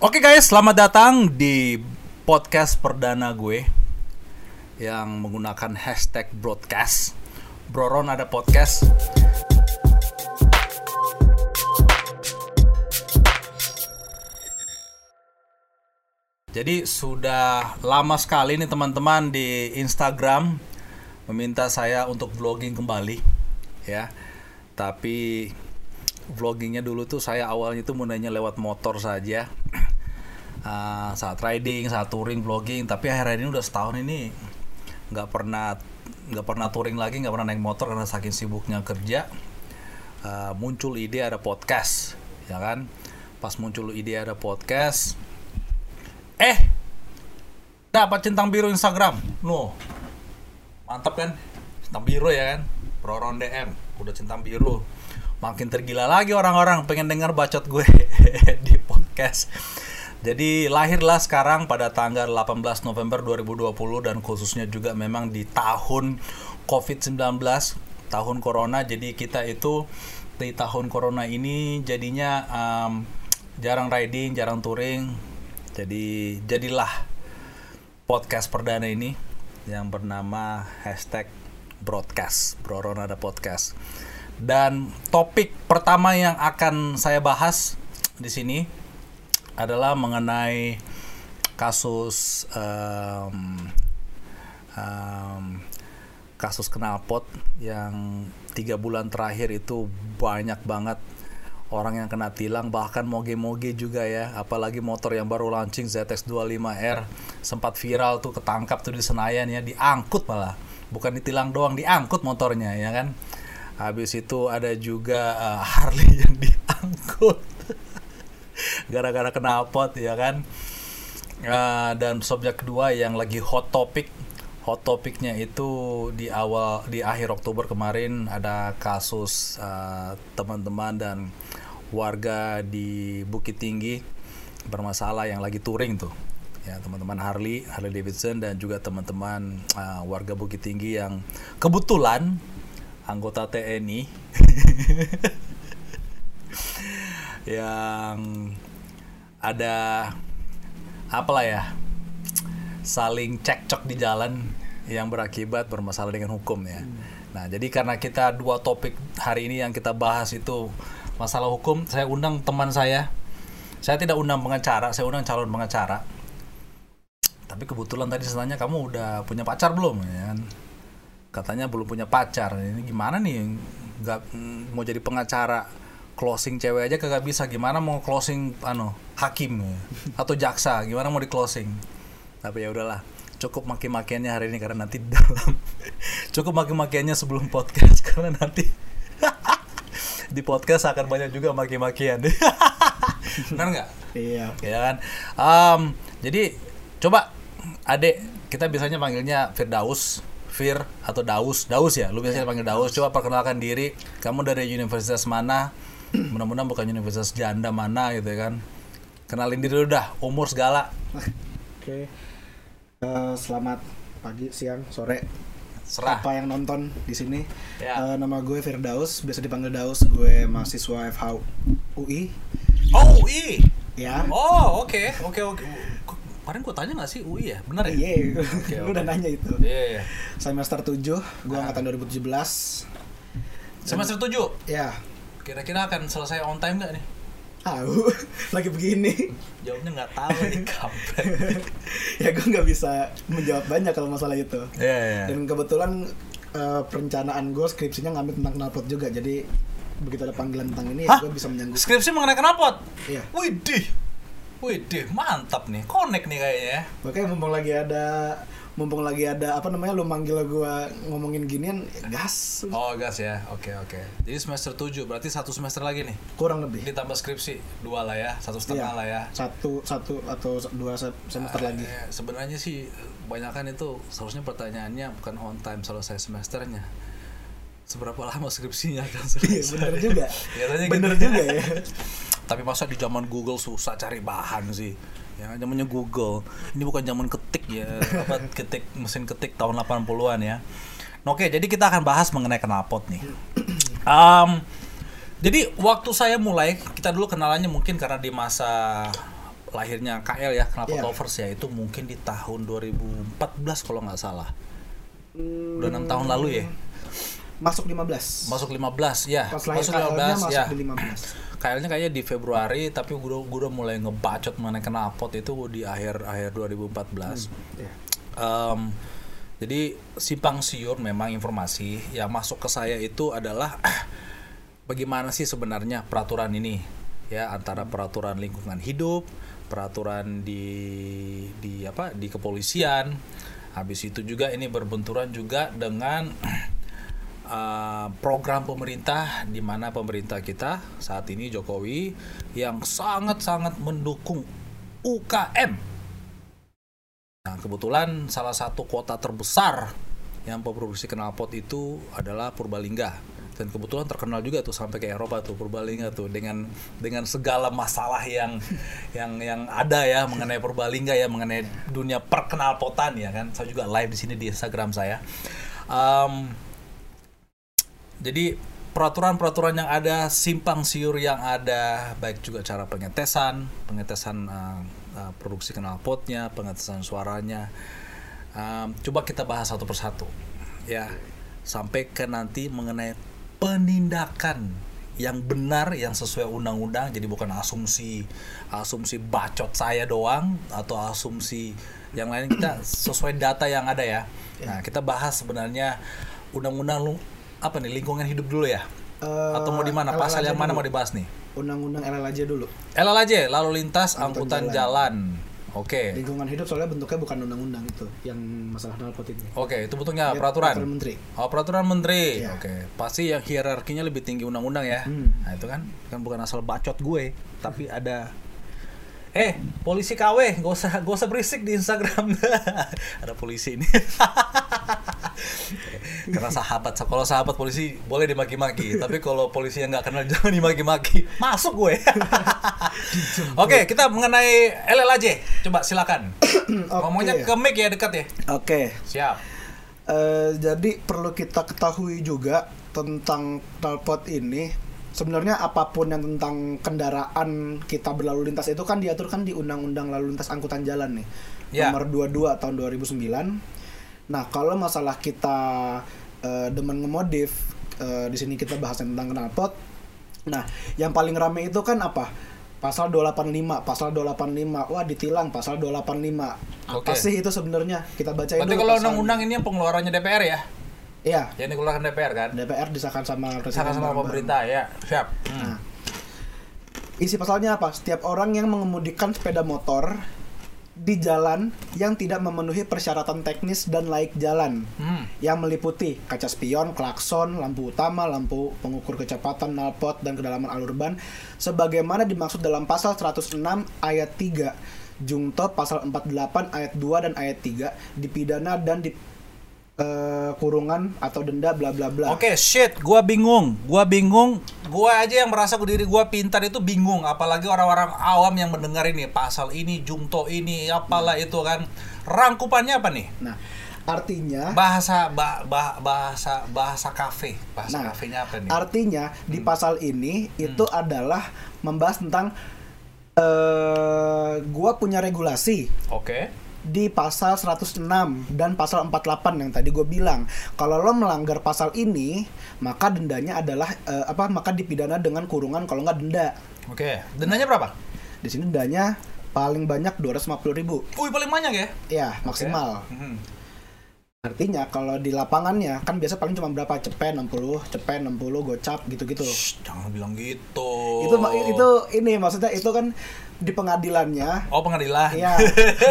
Oke guys, selamat datang di podcast perdana gue yang menggunakan hashtag broadcast. Broron ada podcast. Jadi sudah lama sekali nih teman-teman di Instagram meminta saya untuk vlogging kembali ya. Tapi vloggingnya dulu tuh saya awalnya tuh mulainya lewat motor saja uh, saat riding saat touring vlogging. Tapi akhirnya ini udah setahun ini nggak pernah nggak pernah touring lagi nggak pernah naik motor karena saking sibuknya kerja. Uh, muncul ide ada podcast ya kan? Pas muncul ide ada podcast eh dapat centang biru Instagram. No. Mantap kan? Centang biru ya kan? Proron DM udah centang biru. Makin tergila lagi orang-orang pengen dengar bacot gue di podcast. Jadi lahirlah sekarang pada tanggal 18 November 2020 dan khususnya juga memang di tahun COVID-19, tahun corona. Jadi kita itu di tahun corona ini jadinya um, jarang riding, jarang touring. Jadi jadilah podcast perdana ini yang bernama hashtag broadcast, Broron ada podcast. Dan topik pertama yang akan saya bahas di sini adalah mengenai kasus um, um, kasus knalpot yang tiga bulan terakhir itu banyak banget orang yang kena tilang bahkan moge-moge juga ya. Apalagi motor yang baru launching ZX25R sempat viral tuh ketangkap tuh di Senayan ya diangkut malah. Bukan ditilang doang diangkut motornya ya kan? Habis itu ada juga uh, Harley yang diangkut gara-gara knalpot ya kan. Uh, dan subjek kedua yang lagi hot topic hot topicnya itu di awal di akhir Oktober kemarin ada kasus uh, teman-teman dan warga di Bukit Tinggi bermasalah yang lagi touring tuh ya teman-teman Harley Harley Davidson dan juga teman-teman uh, warga Bukit Tinggi yang kebetulan anggota TNI yang ada apalah ya saling cekcok di jalan yang berakibat bermasalah dengan hukum ya. Nah, jadi karena kita dua topik hari ini yang kita bahas itu masalah hukum, saya undang teman saya. Saya tidak undang pengacara, saya undang calon pengacara. Tapi kebetulan tadi saya tanya kamu udah punya pacar belum ya kan? katanya belum punya pacar ini gimana nih nggak mau jadi pengacara closing cewek aja kagak bisa. Gimana mau closing ano hakim ya? atau jaksa gimana mau di closing tapi ya udahlah cukup maki-makiannya hari ini karena nanti dalam cukup maki-makiannya sebelum podcast karena nanti di podcast akan banyak juga maki-makian. Benar nggak? Iya. Ya kan? Um, jadi coba adek kita biasanya panggilnya Firdaus Fir atau Daus. Daus ya? Lu biasanya panggil Daus. Coba perkenalkan diri. Kamu dari universitas mana mudah-mudahan bukan universitas janda mana gitu ya kan. Kenalin diri dulu dah umur segala. Oke. Eh, selamat pagi siang sore. Serah. Apa yang nonton di sini? Ya. Eh, nama gue Firdaus biasa dipanggil Daus. Gue mahasiswa FH UI oh UI ya. Oh oke oke oke. Kemarin gua tanya nggak sih UI ya? Benar ya? Iya Oke, lu udah oke. nanya itu. Iya iya semester 7 gue Ah. angkatan 2017 semester tujuh? Ya kira-kira akan selesai on time nggak nih? Tahu. Lagi begini. Jawabnya nggak tahu nih kampret. Ya gue nggak bisa menjawab banyak kalau masalah itu. Iya iya. Dan kebetulan eh, perencanaan gue skripsinya ngambil tentang knalpot juga. Jadi begitu ada panggilan tentang ini Hah? gue bisa menyanggup. Skripsi mengenai knalpot? Iya. Widih, widih, mantap nih, connect nih kayaknya. ya. makanya mumpung lagi ada mumpung lagi ada apa namanya lu manggil gua ngomongin ginian ya gas Oh gas ya, oke oke. Jadi semester 7, berarti satu semester lagi nih. kurang lebih Ditambah skripsi, dua lah ya, satu setengah Iya, lah ya. satu satu atau dua se- semester lagi Eh, sebenarnya sih kebanyakan itu seharusnya pertanyaannya bukan on time selesai semesternya. Seberapa lama skripsinya akan iya bener juga Biasanya bener gitu. juga ya Tapi masa di zaman Google susah cari bahan sih? Ya, zamannya Google. Ini bukan zaman ketik ya, apa ketik mesin ketik tahun 80-an ya. Oke, jadi kita akan bahas mengenai knalpot nih. Um, jadi waktu saya mulai, kita dulu kenalannya mungkin karena di masa lahirnya KL ya Knalpot Iya. Lovers ya itu mungkin di tahun 2014 kalau nggak salah. Hmm, Udah enam tahun lalu ya. Masuk 15. Masuk 15 ya. Pas masuk KL-nya masuk ya. di 15. KL-nya kayaknya di Februari tapi gue udah mulai ngebacot mengenai knalpot itu di akhir akhir 2014. Iya. Em, jadi simpang siur memang informasi yang masuk ke saya itu adalah bagaimana sih sebenarnya peraturan ini ya antara peraturan lingkungan hidup, peraturan di di apa di kepolisian. Habis itu juga ini berbenturan juga dengan uh, program pemerintah di mana pemerintah kita saat ini Jokowi yang sangat-sangat mendukung UKM. Nah, kebetulan salah satu kota terbesar yang memproduksi knalpot itu adalah Purbalingga. Dan kebetulan terkenal juga tuh sampai ke Eropa tuh Purbalingga tuh dengan dengan segala masalah yang yang yang ada ya mengenai Purbalingga ya mengenai dunia perkenalpotan ya kan. Saya juga live di sini di Instagram saya. Em, jadi peraturan-peraturan yang ada, simpang siur yang ada, baik juga cara pengetesan, pengetesan uh, uh, produksi knalpotnya, pengetesan suaranya. Um, coba kita bahas satu persatu, ya, sampai ke nanti mengenai penindakan yang benar, yang sesuai undang-undang. Jadi bukan asumsi, asumsi bacot saya doang atau asumsi yang lain kita sesuai data yang ada ya. Nah, kita bahas sebenarnya undang-undang apa nih lingkungan hidup dulu ya Eh, atau mau di mana pasal yang mana dulu. mau dibahas nih Undang-undang LL aja dulu. LLAJ lalu lintas Angkutan angkutan jalan oke Lingkungan hidup soalnya bentuknya bukan undang-undang itu yang masalah ini. oke itu bentuknya Ya, peraturan peraturan menteri. oh peraturan menteri Iya. oke pasti yang hierarkinya lebih tinggi undang-undang ya Hmm. nah itu kan kan bukan asal bacot gue tapi ada Eh, polisi KW, gak usah, gak usah berisik di Instagram. Ada polisi ini. Karena sahabat, kalau sahabat polisi boleh dimaki-maki, tapi kalau polisi yang nggak kenal jangan dimaki-maki. Masuk gue. Oke, kita mengenai LL aja. Coba silakan. Ngomongnya ke mic ya dekat ya. Oke. Siap. Eh, jadi perlu kita ketahui juga tentang knalpot ini sebenarnya apa pun yang tentang kendaraan kita berlalu lintas itu kan diatur kan di Undang-Undang Lalu Lintas Angkutan Jalan nih. Ya. Nomor 22 tahun 2009. Nah, kalau masalah kita eh, demen ngemodif eh, di sini kita bahas tentang knalpot. Nah, yang paling rame itu kan apa? Pasal 285, pasal 285. Wah, ditilang pasal 285. Apa Oke. sih itu sebenarnya? Kita bacain Berarti dulu kalau undang-undang ini yang pengeluarannya DPR ya? Iya, Yang dikeluarkan DPR kan? DPR disahkan sama presiden. Sama-sama bareng-bareng. pemerintah ya. Siap. Hmm. Nah, isi pasalnya apa? Setiap orang yang mengemudikan sepeda motor di jalan yang tidak memenuhi persyaratan teknis dan laik jalan. Hmm. yang meliputi kaca spion, klakson, lampu utama, lampu pengukur kecepatan, knalpot dan kedalaman alur ban. Sebagaimana dimaksud dalam pasal 106 ayat 3 Jungto pasal 48 ayat 2 dan ayat 3 dipidana dan di eh, kurungan atau denda bla bla bla. Oke, shit, gua bingung. Gua bingung. Gua aja yang merasa diri gua pintar itu bingung, apalagi orang-orang awam yang mendengar ini pasal ini, jungto ini, apalah itu kan. Rangkupannya apa nih? Nah, artinya Bahasa ba- ba- bahasa bahasa kafe. Bahasa Nah, kafenya apa nih? Artinya Hmm. di pasal ini itu adalah membahas tentang eh gua punya regulasi Oke. Di pasal 106 dan pasal 48 yang tadi gue bilang. Kalau lo melanggar pasal ini, maka dendanya adalah eh, apa? Maka dipidana dengan kurungan kalau nggak denda. Oke. Dendanya berapa? Di sini dendanya paling banyak 250.000 ribu Wih, paling banyak ya? Ya, maksimal. Hmm. Artinya kalau di lapangannya kan biasa paling cuma berapa? Cepet 60, cepet 60, gocap gitu-gitu. Shh, jangan bilang gitu. itu itu ini maksudnya itu kan di pengadilannya Oh, pengadilan. Iya.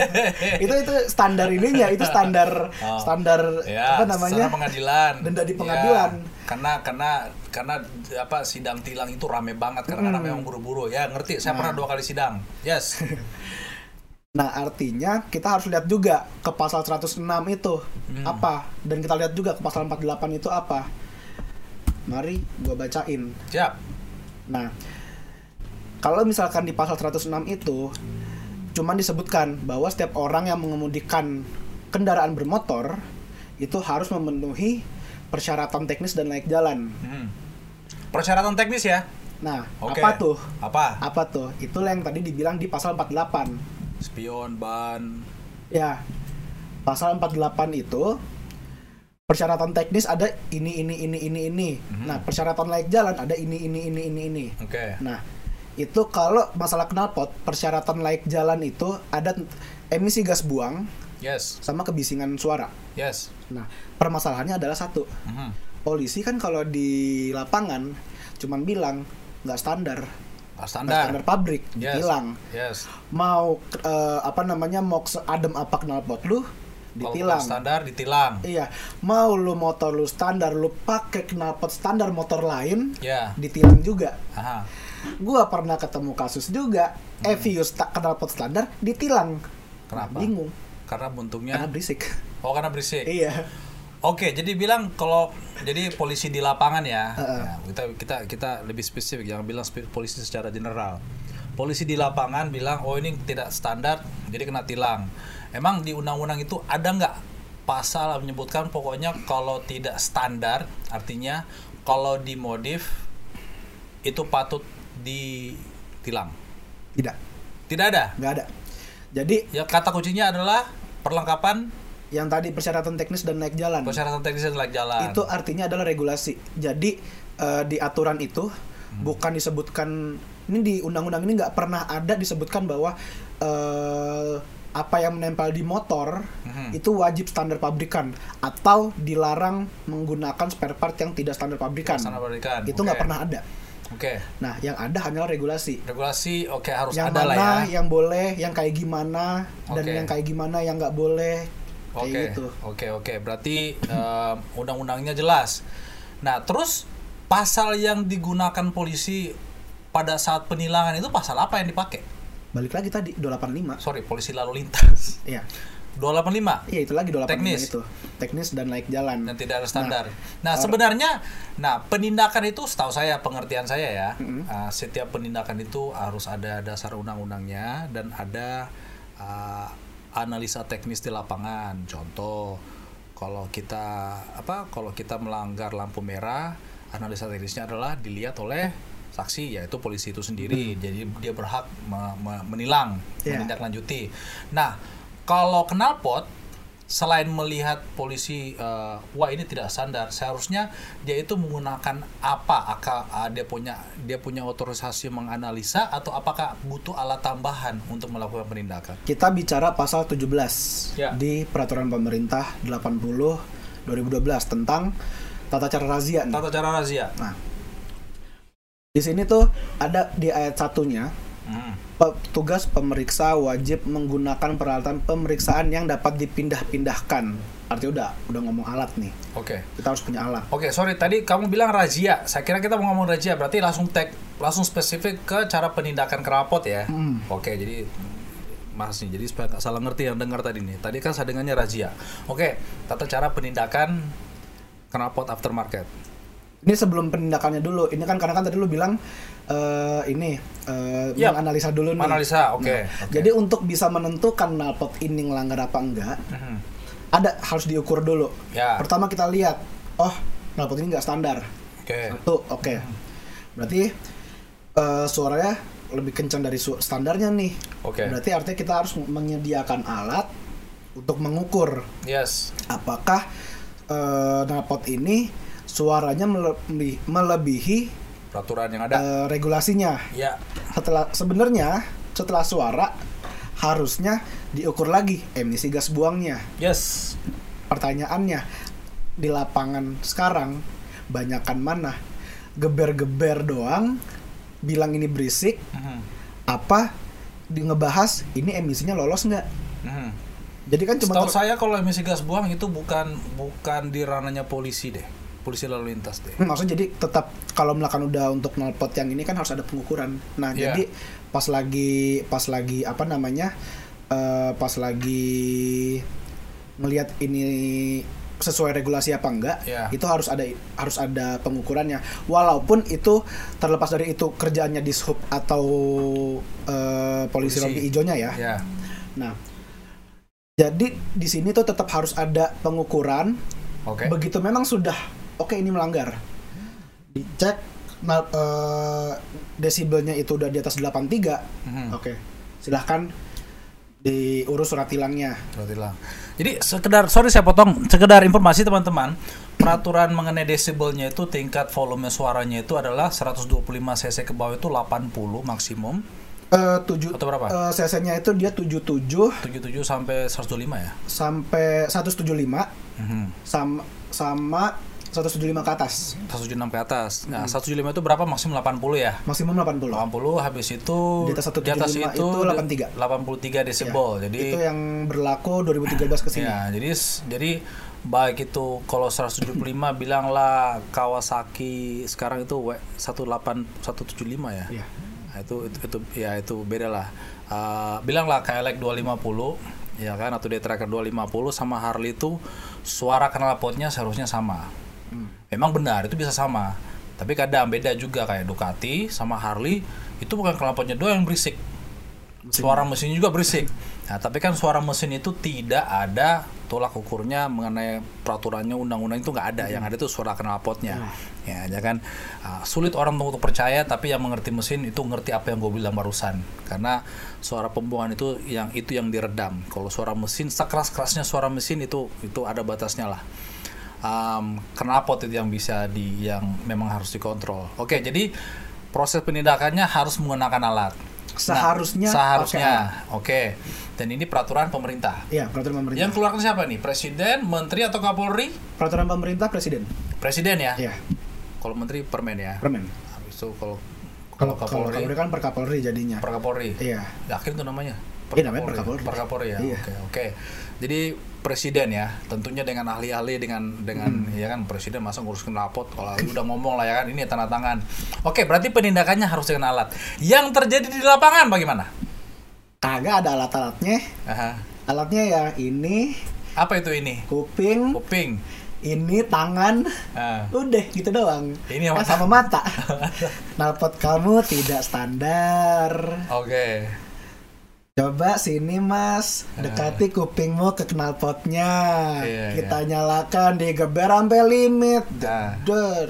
itu itu standar ininya, itu standar Oh. standar Ya, apa namanya? pengadilan. Denda di Ya, pengadilan. karena karena karena apa sidang tilang itu rame banget karena karena memang buru-buru. Ya, ngerti. Saya Nah. pernah dua kali sidang. Yes. Nah, artinya kita harus lihat juga ke pasal 106 itu Hmm. apa dan kita lihat juga ke pasal 48 itu apa. Mari gua bacain. Siap. Nah, kalau misalkan di pasal 106 itu cuman disebutkan bahwa setiap orang yang mengemudikan kendaraan bermotor itu harus memenuhi persyaratan teknis dan layak jalan. Hmm. Persyaratan teknis ya. Nah, Oke. apa tuh? Apa? Apa tuh? Itulah yang tadi dibilang di pasal 48. Spion, ban. Ya. Pasal 48 itu persyaratan teknis ada ini ini ini ini ini. Mhm. Nah, persyaratan layak jalan ada ini ini ini ini ini. Oke. Nah, itu kalau masalah knalpot, persyaratan layak jalan itu ada emisi gas buang Yes. sama kebisingan suara. Yes. Nah, permasalahannya adalah satu. Mhm. Polisi kan kalau di lapangan cuman bilang nggak standar, Standar. standar pabrik, Yes. ditilang. Yes. Mau eh, apa namanya mau adem apa knalpot lu ditilang. standar ditilang. Iya, mau lu motor lu standar, lu pakai knalpot standar motor lain, Ya. ditilang juga. Aha. Gua pernah ketemu kasus juga, Evius tak knalpot standar ditilang. Kenapa? Bingung, Karena buntungnya. karena berisik. Oh karena berisik. iya. Oke, jadi bilang kalau jadi polisi di lapangan ya, Heeh. ya, kita kita kita lebih spesifik jangan bilang polisi secara general. Polisi di lapangan bilang oh ini tidak standar, jadi kena tilang. Emang di undang-undang itu ada nggak pasal menyebutkan pokoknya kalau tidak standar, artinya kalau dimodif itu patut ditilang. Tidak, Tidak ada. nggak ada. Jadi Ya kata kuncinya adalah perlengkapan yang tadi persyaratan teknis dan naik jalan. persyaratan teknis dan layak jalan. itu artinya adalah regulasi. Jadi eh, di aturan itu Hmm. bukan disebutkan ini di undang-undang ini nggak pernah ada disebutkan bahwa eh, apa yang menempel di motor Mhm. itu wajib standar pabrikan atau dilarang menggunakan spare part yang tidak standar pabrikan. Standar pabrikan, Itu nggak oke. pernah ada. Oke. Nah, yang ada hanyalah regulasi. Regulasi oke harus yang ada mana lah ya. yang boleh, yang kayak gimana dan Oke. yang kayak gimana yang nggak boleh. Oke. gitu. Oke, oke. Berarti em, undang-undangnya jelas. Nah, terus pasal yang digunakan polisi pada saat penilangan itu pasal apa yang dipakai? Balik lagi tadi 285. Sorry, polisi lalu lintas. Iya. 285 Iya itu lagi 285 Teknis. itu. Teknis dan naik jalan. dan tidak ada standar. Nah, or- sebenarnya nah penindakan itu setahu saya pengertian saya ya, Mm-mm. uh, setiap penindakan itu harus ada dasar undang-undangnya dan ada uh, analisa teknis di lapangan. Contoh kalau kita apa kalau kita melanggar lampu merah, analisa teknisnya adalah dilihat oleh saksi yaitu polisi itu sendiri. Jadi dia berhak me- me- menilang, Iya. menindaklanjuti. Nah, kalau knalpot selain melihat polisi eh, wah ini tidak standar seharusnya dia itu menggunakan apa Aka, ah, dia punya dia punya otorisasi menganalisa atau apakah butuh alat tambahan untuk melakukan penindakan Kita bicara pasal 17 Ya. di peraturan pemerintah 80 2012 tentang tata cara razia. nih. tata cara razia Nah. Di sini tuh ada di ayat satunya. Petugas pemeriksa wajib menggunakan peralatan pemeriksaan yang dapat dipindah-pindahkan. Artinya udah udah ngomong alat nih. oke Kita harus punya alat. Oke, sorry tadi kamu bilang razia. Saya kira kita mau ngomong razia, berarti langsung tag, langsung spesifik ke cara penindakan kerapot ya. Hmm. Oke, jadi Mas nih, jadi supaya nggak salah ngerti yang dengar tadi nih. Tadi kan saya dengarnya razia. Oke, tata cara penindakan knalpot aftermarket. Ini sebelum penindakannya dulu. Ini kan karena kan tadi lu bilang eh, ini eh, Yap. menganalisa dulu nih. Analisa, oke. Nah, oke. Jadi untuk bisa menentukan knalpot ini ngelanggar apa enggak, Mhm. ada harus diukur dulu. Ya. Pertama kita lihat, oh knalpot ini nggak standar. Oke. Satu, oke. Berarti eh, suaranya lebih kencang dari su- standarnya nih. Oke. Berarti artinya kita harus menyediakan alat untuk mengukur Yes. apakah eh, knalpot ini suaranya melebihi, melebihi Peraturan yang ada. eh, regulasinya. ya. Setelah sebenarnya setelah suara harusnya diukur lagi emisi gas buangnya. Yes. Pertanyaannya di lapangan sekarang banyakan mana? Geber-geber doang bilang ini berisik Mhm. apa di ngebahas ini emisinya lolos nggak? Mhm. Jadi kan cuma saya kalau emisi gas buang itu bukan bukan di ranahnya polisi deh. Polisi lalu lintas deh. Maksudnya jadi tetap kalau misalkan udah untuk knalpot yang ini kan harus ada pengukuran. Nah, Iya. jadi pas lagi pas lagi apa namanya? eh, pas lagi melihat ini sesuai regulasi apa enggak, Iya. itu harus ada harus ada pengukurannya. Walaupun itu terlepas dari itu kerjaannya di sub atau eh, polisi, Polisi. rompi hijaunya ya. Ya. Nah, jadi di sini tuh tetap harus ada pengukuran Oke. Begitu memang sudah oke ini melanggar. Dicek nah, eh, desibelnya itu udah di atas 83, Mhm. oke. Silahkan diurus surat tilangnya. Berarti lah. Jadi sekedar sorry saya potong, sekedar informasi teman-teman. Peraturan mengenai desibelnya itu tingkat volume suaranya itu adalah 125 cc ke bawah itu 80 maksimum. Eh, tujuh, Atau berapa? eh, cc-nya itu dia 77 77 sampai 125 ya. sampai 175 Mhm. sama sama 175 ke atas. 176 ke atas. Nah, 175 itu berapa? Maksimum 80 ya. Maksimum 80. 80 habis itu Di atas 175 itu 83. 83 desibel. Ya, Jadi itu yang berlaku 2013 ke sini. Ya, jadi jadi baik itu kalau 175 bilanglah Kawasaki sekarang itu W 18 175 ya. Iya. Nah, itu, itu itu ya itu beda lah. Uh, bilanglah KLX 250 ya kan atau D-Tracker 250 sama Harley itu suara knalpotnya seharusnya sama. Memang benar itu bisa sama. Tapi kadang beda juga kayak Ducati sama Harley itu bukan knalpotnya doang yang berisik. Suara mesin juga berisik. Nah, tapi kan suara mesin itu tidak ada tolak ukurnya mengenai peraturannya undang-undang itu nggak ada. Yang ada itu suara knalpotnya. Ya, ya kan ah, sulit orang untuk percaya tapi yang mengerti mesin itu ngerti apa yang gue bilang barusan. Karena suara pembuangan itu yang itu yang diredam. Kalau suara mesin sekeras-kerasnya suara mesin itu itu ada batasnya lah. Um, knalpot itu yang bisa di yang memang harus dikontrol. Oke, jadi proses penindakannya harus menggunakan alat. Seharusnya Nah, seharusnya. Oke. Dan ini peraturan pemerintah. Iya, peraturan pemerintah. Yang keluarkan siapa nih? Presiden, menteri atau Kapolri? Peraturan pemerintah presiden. Presiden ya. Iya, Kalau menteri permen ya. permen. Habis itu kalau Kalau Kapolri, kan per Kapolri jadinya. per Kapolri. Iya. Yakin itu namanya? Iya, namanya per Kapolri. Per Kapolri ya. Iya. Oke, oke. Jadi presiden ya, tentunya dengan ahli-ahli dengan dengan Hmm. ya kan presiden masa ngurus knalpot kalau udah ngomong lah ya kan ini tanda tangan. Oke, berarti penindakannya harus dengan alat. Yang terjadi di lapangan bagaimana? Kagak ada alat-alatnya. Aha. Alatnya ya ini Apa itu ini? kuping, Kuping. ini tangan, Ah. udah gitu doang. Ini mata. sama mata. Nalpot kamu tidak standar. Oke. Coba sini mas, dekati kupingmu ke knalpotnya. Iya, Kita nyalakan, digeber sampai limit. Nah. Der.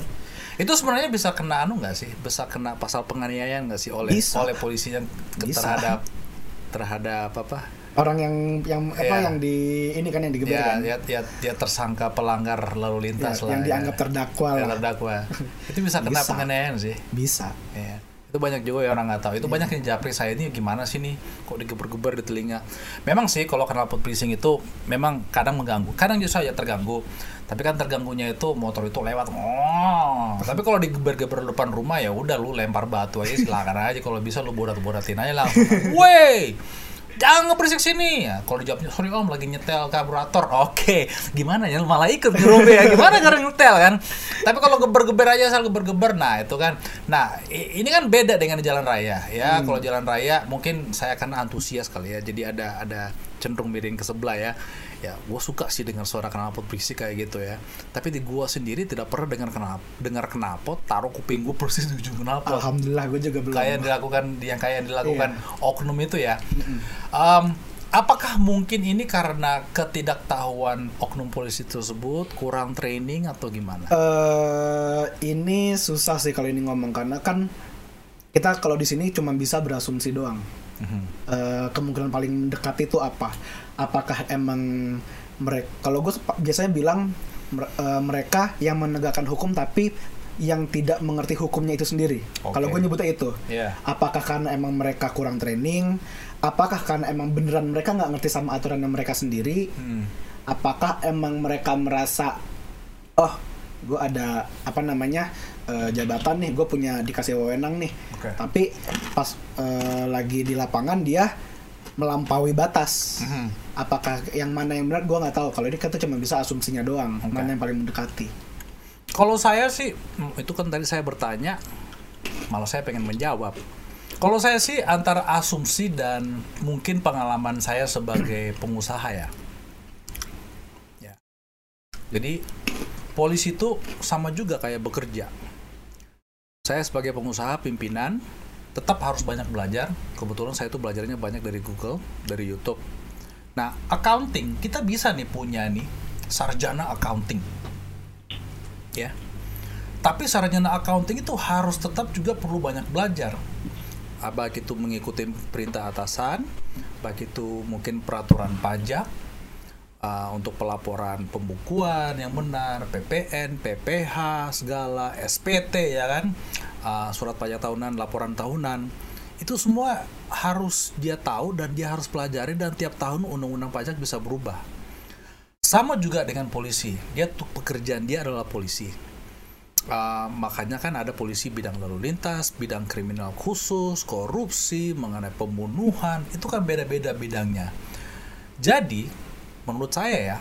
Itu sebenarnya bisa kena anu nggak sih? Bisa kena pasal penganiayaan nggak sih oleh Bisa. oleh polisi yang Bisa. terhadap terhadap apa? Orang yang yang apa Iya. yang di ini kan yang digeber Ya, kan? ya, ya, dia tersangka pelanggar lalu lintas lah. yang ya. dianggap terdakwa Ya, lah. terdakwa. Itu bisa kena penganiayaan sih. Bisa. Ya. Itu banyak juga ya orang nggak tahu. Itu Iya. banyak yang japri saya ini gimana sih nih kok digeber-geber di telinga. Memang sih kalau knalpot bising itu memang kadang mengganggu. Kadang justru saja terganggu. Tapi kan terganggunya itu motor itu lewat. Oh. Tapi kalau digeber-geber depan rumah ya udah lu lempar batu aja silakan aja kalau bisa lu bodat-bodatin aja langsung. Wey! Jangan berisik sini ya. Kalau dijawabnya sorry om lagi nyetel karburator. Oke, gimana ya malah ikut ngerobe ya. Gimana karena nyetel kan? Tapi kalau geber-geber aja asal geber-geber nah itu kan. Nah, ini kan beda dengan jalan raya ya. Kalau jalan raya mungkin saya akan antusias kali ya. Jadi ada ada cenderung miring ke sebelah ya. Ya, gue suka sih dengan suara knalpot berisik kayak gitu ya. Tapi di gua sendiri tidak pernah dengar knalpot, dengar knalpot, taruh kuping gue persis di ujung knalpot Alhamdulillah gue juga belum. kayak yang dilakukan yang kayak yang dilakukan Iya. oknum itu ya. Em, apakah mungkin ini karena ketidaktahuan oknum polisi tersebut kurang training atau gimana? eh ini susah sih kalau ini ngomong karena kan kita kalau di sini cuma bisa berasumsi doang. Eh, kemungkinan paling mendekat itu apa? Apakah emang mereka? Kalau gue biasanya bilang eh, mereka yang menegakkan hukum tapi yang tidak mengerti hukumnya itu sendiri. Oke. Kalau gue nyebutnya itu. Iya. Apakah karena emang mereka kurang training? Apakah karena emang beneran mereka nggak ngerti sama aturan mereka sendiri? Hmm. apakah emang mereka merasa oh gue ada apa namanya eh, jabatan nih gue punya dikasih wewenang nih Oke. tapi pas eh, lagi di lapangan dia melampaui batas Mhm. apakah yang mana yang benar gue nggak tahu kalau ini kita cuma bisa asumsinya doang Oke. mana yang paling mendekati Kalau saya sih mm, itu kan tadi saya bertanya, malah saya pengen menjawab. Kalau saya sih antara asumsi dan mungkin pengalaman saya sebagai pengusaha ya. Ya. Jadi polisi itu sama juga kayak bekerja. Saya sebagai pengusaha pimpinan tetap harus banyak belajar. Kebetulan saya itu belajarnya banyak dari Google, dari YouTube. Nah, accounting kita bisa nih punya nih sarjana accounting. Ya. Tapi sarjana accounting itu harus tetap juga perlu banyak belajar. Ah, Baik itu mengikuti perintah atasan, baik itu mungkin peraturan pajak, ah, untuk pelaporan pembukuan yang benar, PPN, PPH, segala, SPT ya kan, Ah, surat pajak tahunan, laporan tahunan, itu semua harus dia tahu dan dia harus pelajari dan tiap tahun undang-undang pajak bisa berubah. Sama juga dengan polisi, dia pekerjaan dia adalah polisi. Ah, makanya kan ada polisi bidang lalu lintas, bidang kriminal khusus, korupsi, mengenai pembunuhan, itu kan beda-beda bidangnya. Jadi, menurut saya ya,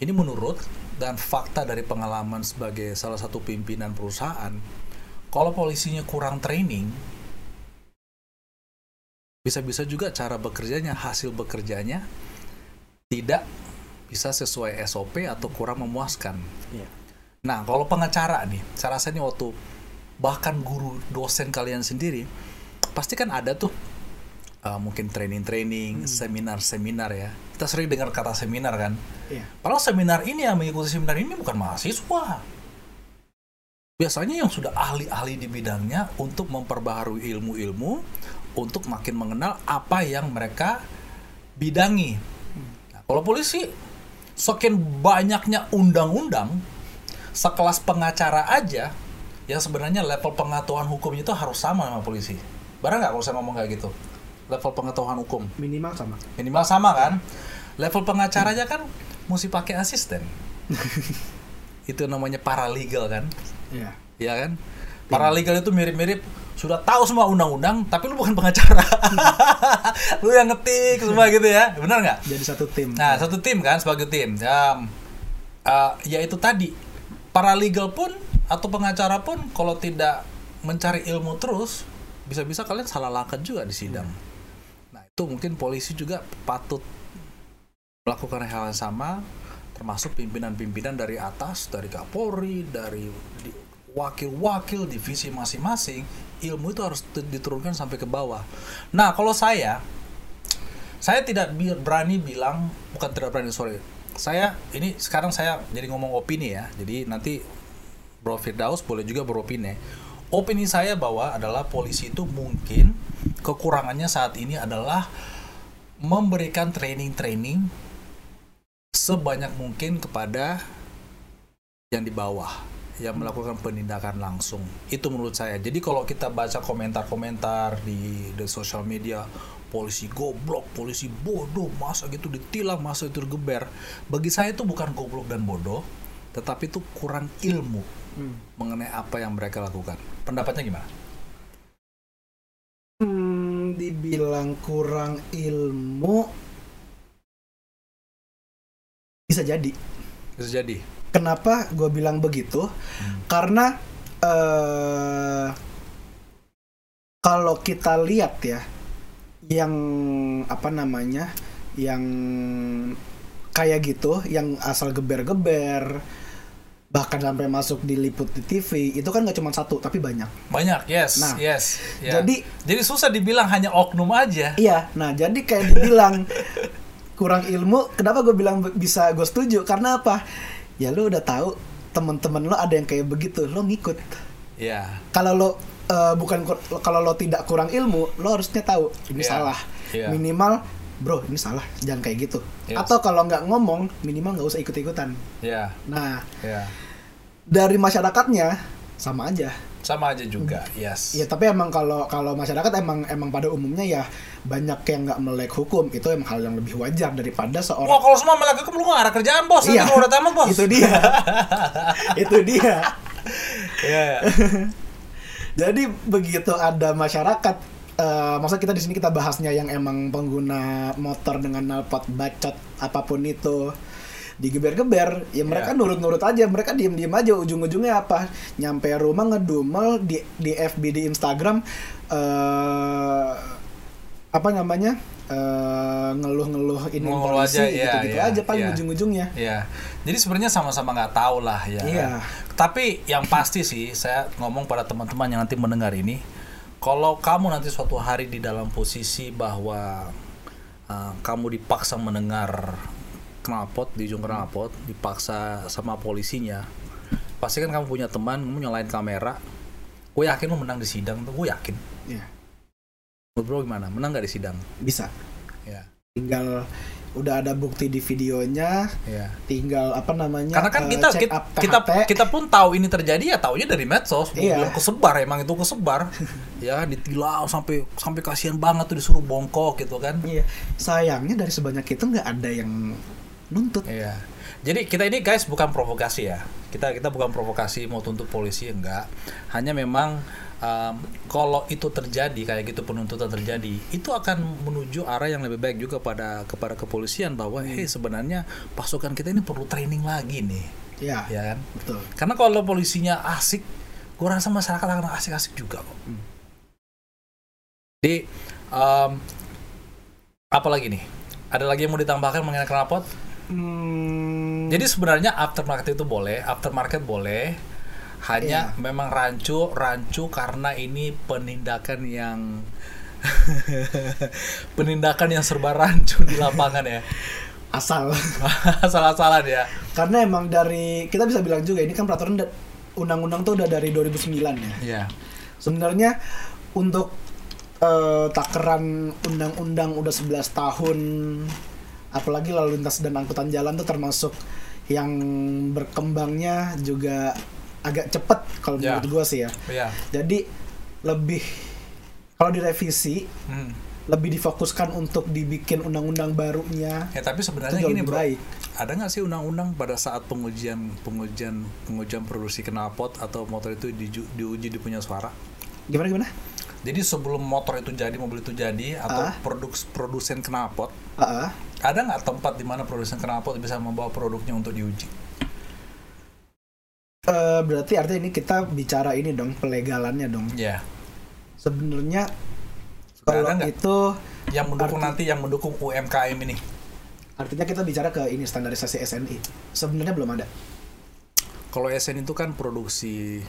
ini menurut dan fakta dari pengalaman sebagai salah satu pimpinan perusahaan, kalau polisinya kurang training, bisa-bisa juga cara bekerjanya, hasil bekerjanya tidak bisa sesuai SOP atau kurang memuaskan. Iya. Nah, kalau pengacara nih, saya rasa nih waktu bahkan guru dosen kalian sendiri pasti kan ada tuh uh, mungkin training-training, seminar-seminar ya. Kita sering dengar kata seminar kan. Iya. Padahal seminar ini yang mengikuti seminar ini bukan mahasiswa. Biasanya yang sudah ahli-ahli di bidangnya untuk memperbaharui ilmu-ilmu untuk makin mengenal apa yang mereka bidangi. Nah, kalau polisi, sekian banyaknya undang-undang, sekelas pengacara aja, yang sebenarnya level pengetahuan hukumnya itu harus sama sama polisi. Barang nggak kalau saya ngomong kayak gitu? Level pengetahuan hukum Minimal sama. minimal sama kan level pengacaranya kan mesti pakai asisten itu namanya paralegal kan Iya. ya kan paralegal itu mirip-mirip sudah tahu semua undang-undang tapi lu bukan pengacara lu yang ngetik semua gitu ya benar nggak Jadi satu tim. Nah, satu tim kan sebagai tim. Ya, eh, ya itu tadi. Paralegal pun atau pengacara pun kalau tidak mencari ilmu terus, bisa-bisa kalian salah langkah juga di sidang. Nah, itu mungkin polisi juga patut melakukan hal yang sama, termasuk pimpinan-pimpinan dari atas, dari Kapolri, dari wakil-wakil divisi masing-masing, ilmu itu harus diturunkan sampai ke bawah. Nah, kalau saya saya tidak berani bilang bukan tidak berani sorry saya ini sekarang saya jadi ngomong opini ya jadi nanti Bro Firdaus boleh juga beropini opini saya bahwa adalah polisi itu mungkin kekurangannya saat ini adalah memberikan training-training sebanyak mungkin kepada yang di bawah yang melakukan penindakan langsung. Itu menurut saya. Jadi kalau kita baca komentar-komentar di, di sosial media polisi goblok polisi bodoh masa gitu ditilang masa itu geber bagi saya itu bukan goblok dan bodoh tetapi itu kurang ilmu Hmm. mengenai apa yang mereka lakukan pendapatnya gimana Hmm, dibilang kurang ilmu bisa jadi. bisa jadi Kenapa gue bilang begitu? Karena eh kalau kita lihat ya, yang apa namanya, yang kayak gitu, yang asal geber-geber, bahkan sampai masuk diliput di TV, itu kan nggak cuma satu, tapi banyak. banyak yes Nah, yes ya. jadi- jadi susah dibilang hanya oknum aja Iya, nah jadi kayak dibilang kurang ilmu, kenapa gue bilang bisa gue setuju? Karena apa? Ya lu udah tahu temen-temen lo ada yang kayak begitu, lo ngikut. ya Kalau lo eh, bukan kalau lo tidak kurang ilmu, lo harusnya tahu ini Iya, salah. iya. Minimal, bro ini salah, jangan kayak gitu. Yes. Atau kalau nggak ngomong, minimal nggak usah ikut-ikutan. ya Nah ya dari masyarakatnya sama aja. sama aja juga yes Ya tapi emang kalau kalau masyarakat emang emang pada umumnya ya banyak yang nggak melek hukum itu emang hal yang lebih wajar daripada seorang Wah kalau semua melek hukum lu nggak ada kerjaan bos Iya. kalau udah tamat bos itu dia itu dia Iya. jadi begitu ada masyarakat eh maksud kita di sini kita bahasnya yang emang pengguna motor dengan knalpot bacot apa pun itu digeber-geber ya mereka Iya. nurut-nurut aja mereka diem-diem aja ujung-ujungnya apa nyampe rumah ngedumel di di FB di Instagram eh apa namanya eh ngeluh-ngeluh ini Ngeluh polisi aja, iya, gitu-gitu iya, aja paling iya. ujung-ujungnya Iya. Jadi sebenarnya sama-sama nggak tahu lah ya. Iya. Tapi yang pasti sih saya ngomong pada teman-teman yang nanti mendengar ini, kalau kamu nanti suatu hari di dalam posisi bahwa uh, kamu dipaksa mendengar knalpot di ujung knalpot, dipaksa sama polisinya, pasti kan kamu punya teman kamu nyalain kamera gue yakin lu menang di sidang tuh gue yakin Iya. menurut bro gimana menang nggak di sidang Bisa. ya Tinggal udah ada bukti di videonya, ya tinggal apa namanya? karena kan eh, kita check kita, up kita THT. kita pun tahu ini terjadi ya taunya dari medsos Iya. belum kesebar emang itu kesebar ya ditilau sampai sampai kasihan banget tuh disuruh bongkok gitu kan Iya. Sayangnya dari sebanyak itu nggak ada yang nuntut. Iya. Jadi kita ini guys bukan provokasi ya. Kita kita bukan provokasi mau tuntut polisi enggak. Hanya memang um, kalau itu terjadi kayak gitu penuntutan terjadi, itu akan menuju arah yang lebih baik juga pada kepada kepolisian bahwa hey sebenarnya pasukan kita ini perlu training lagi nih, Iya. ya kan? Betul. Karena kalau polisinya asik, gue rasa masyarakat akan asik-asik juga kok. Jadi um, apa lagi nih? Ada lagi yang mau ditambahkan mengenai knalpot? Hmm, Jadi sebenarnya aftermarket itu boleh, aftermarket boleh. Hanya Iya. memang rancu, rancu karena ini penindakan yang penindakan yang serba rancu di lapangan ya. asal. Salah-salah ya. Karena emang dari kita bisa bilang juga ini kan peraturan da- undang-undang tuh udah dari 2009 ya. Iya. Sebenarnya untuk eh, takaran undang-undang udah 11 tahun apalagi lalu lintas dan angkutan jalan tuh termasuk yang berkembangnya juga agak cepet kalau Ya. menurut gua sih ya. Iya. Jadi lebih kalau direvisi Hmm. lebih difokuskan untuk dibikin undang-undang barunya Ya tapi sebenarnya gini bro, baik. ada nggak sih undang-undang pada saat pengujian pengujian pengujian produksi knalpot atau motor itu diuji di punya suara? Gimana gimana? Jadi sebelum motor itu jadi, mobil itu jadi, atau Ah. produk produsen knalpot, Ah, ah. Ada nggak tempat di mana produsen knalpot bisa membawa produknya untuk diuji? Eh, berarti artinya ini kita bicara ini dong pelegalannya dong. Ya, Sebenarnya Sudah kalau itu yang mendukung Arti- nanti yang mendukung UMKM ini. artinya kita bicara ke ini standarisasi SNI. Sebenarnya belum ada. Kalau SN itu kan produksi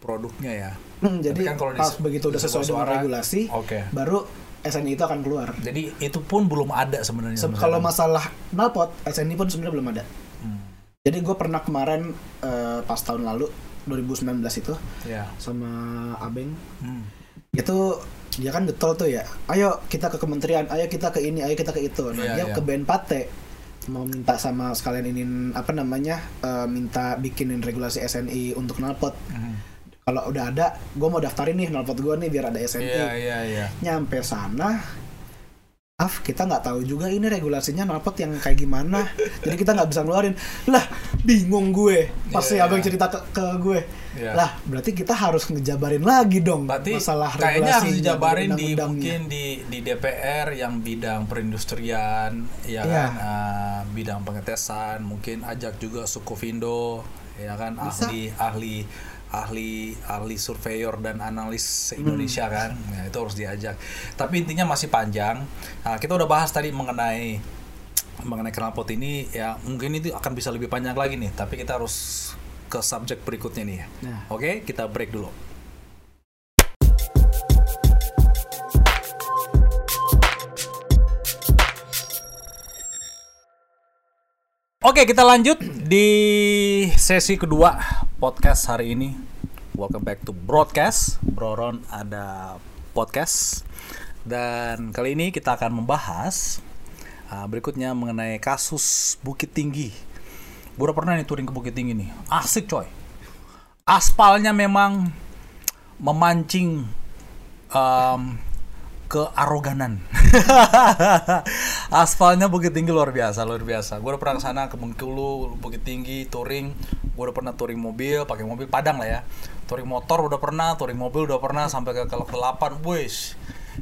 produknya ya. Hmm, Tapi jadi kan kalau di- begitu udah sesuai dengan regulasi, Oke. baru SNI itu akan keluar. Jadi itu pun belum ada sebenarnya. Se- kalau masalah knalpot, SNI pun sebenarnya belum ada. Hmm, Jadi gue pernah kemarin eh, pas tahun lalu 2019 itu ya. sama Abeng Hmm. itu dia kan getol tuh ya ayo kita ke kementerian ayo kita ke ini ayo kita ke itu nah Iya, dia iya. ke BNPT mau minta sama sekalian ini apa namanya eh, minta bikinin regulasi SNI untuk knalpot Hmm. Kalau udah ada gue mau daftarin nih knalpot gue nih biar ada SNI Iya iya iya. nyampe sana Af, kita nggak tahu juga ini regulasinya knalpot yang kayak gimana. Jadi kita nggak bisa ngeluarin. Lah, bingung gue. Pas si Iya. abang cerita ke, ke gue. Iya. Lah, berarti kita harus ngejabarin lagi dong Berarti masalah kayaknya harus dijabarin di mungkin di di DPR yang bidang perindustrian, ya Iya. kan, ah, bidang pengetesan, mungkin ajak juga Sukovindo, ya kan, Bisa. ahli ahli ahli ahli surveyor dan analis Hmm. Indonesia kan, nah, itu harus diajak. Tapi intinya masih panjang. Nah, kita udah bahas tadi mengenai mengenai knalpot ini ya mungkin itu akan bisa lebih panjang lagi nih tapi kita harus ke subjek berikutnya nih ya Nah. oke kita break dulu Oke, kita lanjut di sesi kedua podcast hari ini. Welcome back to broadcast. Broron ada podcast. Dan kali ini kita akan membahas uh, berikutnya mengenai kasus Bukit Tinggi. Gue udah pernah nih touring ke Bukit Tinggi nih. Asik coy. Aspalnya memang memancing um, kearoganan. Aspalnya Bukit Tinggi luar biasa, luar biasa. Gue udah pernah ke sana ke Bengkulu, Bukit Tinggi, touring. Gue udah pernah touring mobil, pakai mobil Padang lah ya. Touring motor udah pernah, touring mobil udah pernah sampai ke Kelok 8. Wih,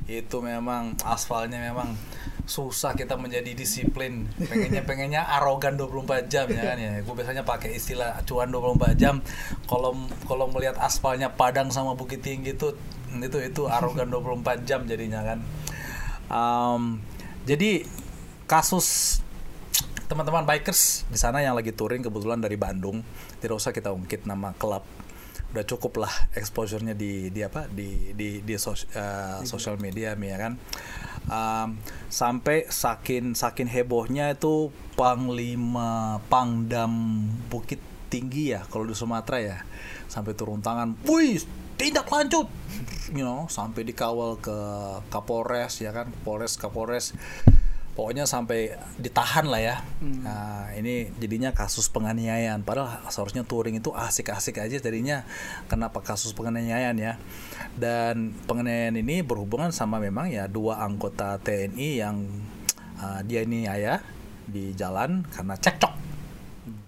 itu memang aspalnya memang susah kita menjadi disiplin pengennya pengennya arogan 24 jam ya kan ya gue biasanya pakai istilah cuan 24 jam kalau kalau melihat aspalnya Padang sama Bukit Tinggi itu itu itu arogan 24 jam jadinya kan. Am, jadi kasus teman-teman bikers di sana yang lagi touring kebetulan dari Bandung tidak usah kita ungkit nama klub. Udah cukup lah exposure-nya di di apa? Di di di sos, eh, sosial media ya kan? Um, sampai saking saking hebohnya itu panglima pangdam Bukit tinggi ya kalau di Sumatera ya. Sampai turun tangan, wih tindak lanjut, you know sampai dikawal ke Kapolres ya kan, Polres Kapolres, pokoknya sampai ditahan lah ya. Nah ini jadinya kasus penganiayaan, padahal seharusnya touring itu asik-asik aja jadinya kenapa kasus penganiayaan ya? Dan penganiayaan ini berhubungan sama memang ya dua anggota TNI yang uh, dia ini ayah di jalan karena cekcok.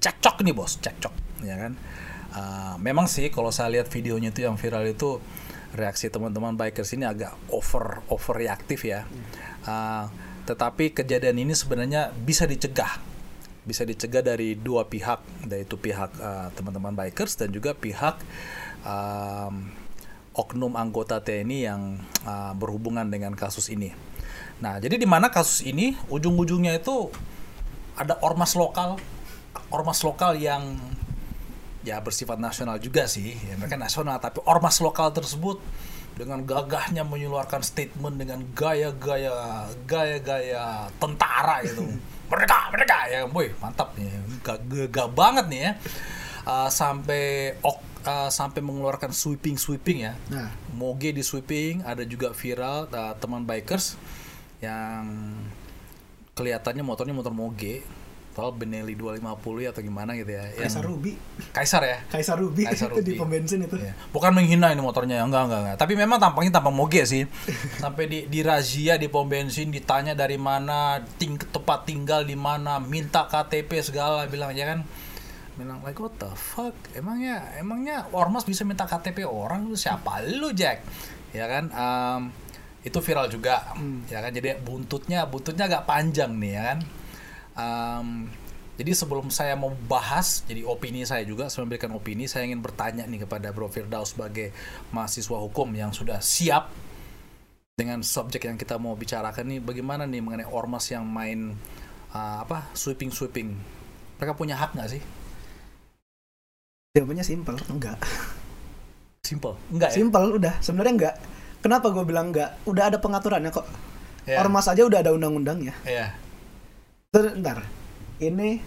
Cekcok nih bos cekcok ya kan Uh, memang sih kalau saya lihat videonya itu yang viral itu reaksi teman-teman bikers ini agak over overreaktif ya Uh, tetapi kejadian ini sebenarnya bisa dicegah bisa dicegah dari dua pihak yaitu pihak uh, teman-teman bikers dan juga pihak um, oknum anggota TNI yang uh, berhubungan dengan kasus ini. Nah, jadi di mana kasus ini ujung-ujungnya itu ada ormas lokal, ormas lokal yang ya bersifat nasional juga sih, ya, mereka nasional, tapi ormas lokal tersebut dengan gagahnya mengeluarkan statement dengan gaya-gaya gaya-gaya tentara gitu. Merdeka, merdeka ya, boy, mantap nih, gagah banget nih ya. Uh, sampai ok, uh, sampai mengeluarkan sweeping sweeping ya. Nah. Moge di sweeping, ada juga viral uh, teman bikers yang kelihatannya motornya motor Moge, soal Benelli 250 ya atau gimana gitu ya. Yang- Kaisar Ruby Kaisar ya. Kaisar Ruby Kaisar itu di Ruby. pom bensin itu Iya. Bukan menghina ini motornya, enggak enggak enggak. Tapi memang tampangnya tampang moge sih. Sampai di di razia di pom bensin ditanya dari mana, ting tempat tinggal di mana, minta KTP segala bilang ya kan. Bilang like what the fuck? Emangnya emangnya ormas bisa minta KTP orang lu siapa lu Jack? Ya kan? Em, itu viral juga. Ya kan jadi buntutnya buntutnya agak panjang nih ya kan. Em, jadi sebelum saya mau bahas, jadi opini saya juga, saya memberikan opini, saya ingin bertanya nih kepada Bro Firdaus sebagai mahasiswa hukum yang sudah siap dengan subjek yang kita mau bicarakan nih, bagaimana nih mengenai ormas yang main uh, apa sweeping sweeping, mereka punya hak nggak sih? jawabannya simpel enggak. Simple, enggak ya? simpel udah. Sebenarnya enggak. Kenapa gue bilang enggak? Udah ada pengaturannya kok. Iya. ormas aja udah ada undang-undangnya. Iya, Bentar. Ini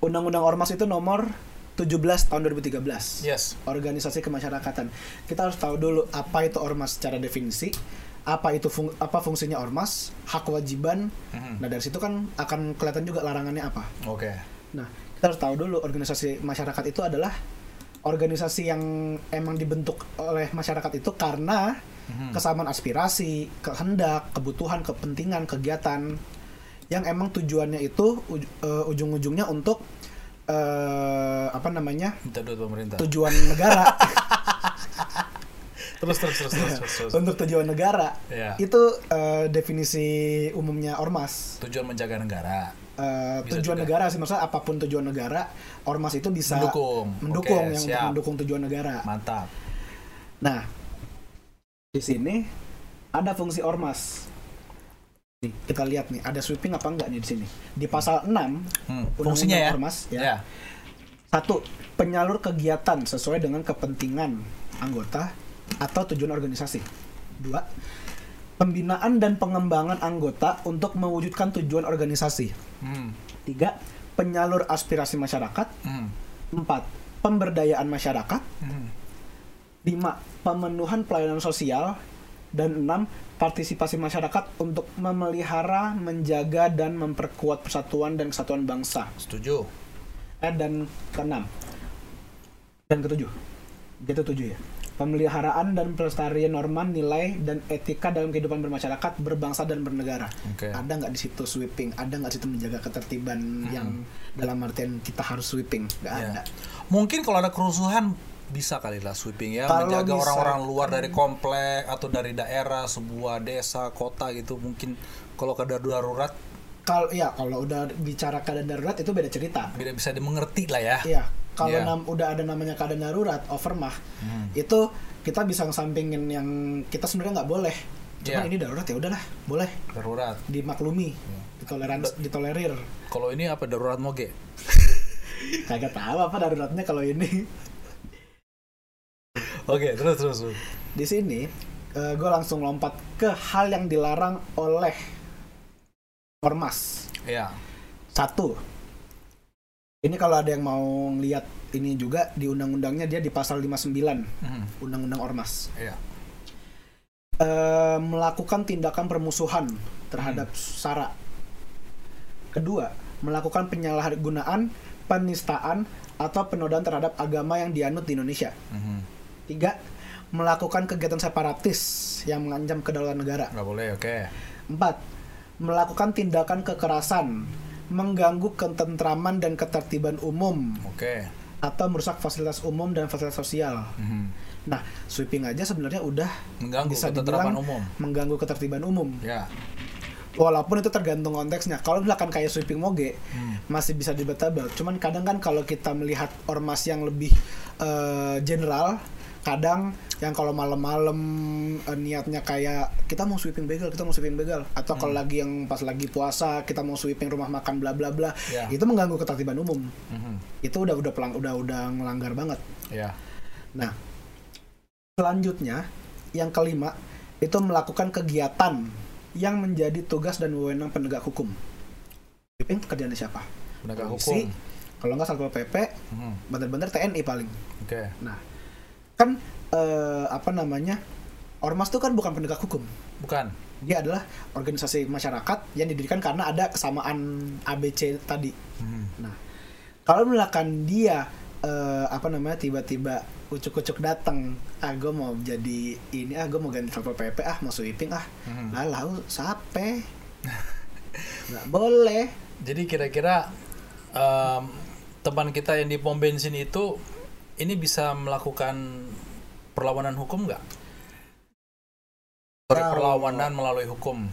Undang-Undang Ormas itu nomor 17 tahun 2013. yes, Organisasi kemasyarakatan. Kita harus tahu dulu apa itu ormas secara definisi, apa itu fung- apa fungsinya ormas, hak kewajiban. Mhm. Nah, dari situ kan akan kelihatan juga larangannya apa. oke, Nah, kita harus tahu dulu organisasi masyarakat itu adalah organisasi yang emang dibentuk oleh masyarakat itu karena Mhm. kesamaan aspirasi, kehendak, kebutuhan, kepentingan, kegiatan yang emang tujuannya itu eh, ujung-ujungnya untuk eh, apa namanya minta duit pemerintah. tujuan negara Terus terus terus terus terus. terus. untuk tujuan negara Iya. itu eh, definisi umumnya ormas Tujuan menjaga negara. Bisa tujuan juga. negara sih maksudnya apa pun tujuan negara ormas itu bisa Mendukung. mendukung Oke, yang siap. mendukung tujuan negara Mantap. Nah, di sini ada fungsi ormas. Kita lihat nih, ada sweeping apa enggak nih di sini. Di pasal 6 Hmm, fungsinya ya. Ormas, ya. Ya. Satu, penyalur kegiatan sesuai dengan kepentingan anggota atau tujuan organisasi. Dua, pembinaan dan pengembangan anggota untuk mewujudkan tujuan organisasi. Hmm. Tiga, penyalur aspirasi masyarakat. Hmm. Empat, pemberdayaan masyarakat. Hmm. 5. Pemenuhan pelayanan sosial dan 6. Partisipasi masyarakat untuk memelihara, menjaga dan memperkuat persatuan dan kesatuan bangsa. Setuju. Eh, dan ke-6. Dan ke-7. Gitu 7 ya. Pemeliharaan dan pelestarian norma, nilai dan etika dalam kehidupan bermasyarakat, berbangsa dan bernegara. Oke. Ada nggak di situ sweeping? Ada nggak di situ menjaga ketertiban yang dalam artian kita harus sweeping? Nggak Ya. ada. Mungkin kalau ada kerusuhan bisa kali lah sweeping ya Kalau menjaga orang-orang luar dari komplek atau dari daerah sebuah desa kota gitu mungkin kalau ada darurat Kalau ya kalau udah bicara keadaan darurat itu beda cerita. tidak bisa dimengerti lah ya. Iya, kalau nam- udah ada namanya keadaan darurat, overmah, Hmm. itu kita bisa ngesampingin yang kita sebenarnya nggak boleh. Cuman Iya. ini darurat ya udahlah, boleh Darurat. dimaklumi, ditoleran, ditolerir. Kalau ini apa darurat moge? Kagak tahu apa daruratnya kalau ini. Oke, terus terus. terus. Di sini gue langsung lompat ke hal yang dilarang oleh ormas. Iya. Satu, Ini kalau ada yang mau lihat ini juga di undang-undangnya dia di pasal 59 Mhm. Undang-Undang Ormas. Iya. Eh, melakukan tindakan permusuhan terhadap Hmm. sara. Kedua, melakukan penyalahgunaan, penistaan atau penodaan terhadap agama yang dianut di Indonesia. Mhm. Tiga, melakukan kegiatan separatis yang mengancam kedaulatan negara. Nggak boleh, oke. Empat, melakukan tindakan kekerasan, mengganggu ketentraman dan ketertiban umum Oke. atau merusak fasilitas umum dan fasilitas sosial. Mhm. Nah, sweeping aja sebenarnya udah Mengganggu bisa dibilang umum. mengganggu ketertiban umum. Ya. Walaupun itu tergantung konteksnya. Kalau misalkan kayak sweeping moge Hmm. masih bisa debatable. Cuman kadang kan kalau kita melihat ormas yang lebih eh, general, kadang yang kalau malam-malam eh, niatnya kayak kita mau sweeping begal, kita mau sweeping begal, atau kalau lagi yang pas lagi puasa kita mau sweeping rumah makan bla bla bla, Ya. itu mengganggu ketertiban umum. Mhm. Itu udah udah pelang, udah udah ngelanggar banget. Ya. Nah, selanjutnya yang kelima itu melakukan kegiatan yang menjadi tugas dan wewenang penegak hukum. Sweeping pekerjaannya siapa? Penegak Polisi, hukum. Kalau nggak satpol pp, Mhm. bener-bener TNI paling. Oke. Nah, kan eh, apa namanya? Ormas itu kan bukan penegak hukum. Bukan. Dia adalah organisasi masyarakat yang didirikan karena ada kesamaan ABC tadi. Mhm. Nah, kalau misalkan dia eh, apa namanya tiba-tiba ucuk-ucuk datang, ah gue mau jadi ini, ah gue mau ganti satpol pp, ah mau sweeping, ah Mhm. lah lalu sape, nggak boleh. Jadi kira-kira em, teman kita yang di pom bensin itu ini bisa melakukan perlawanan hukum nggak? Kalau- perlawanan melalui hukum,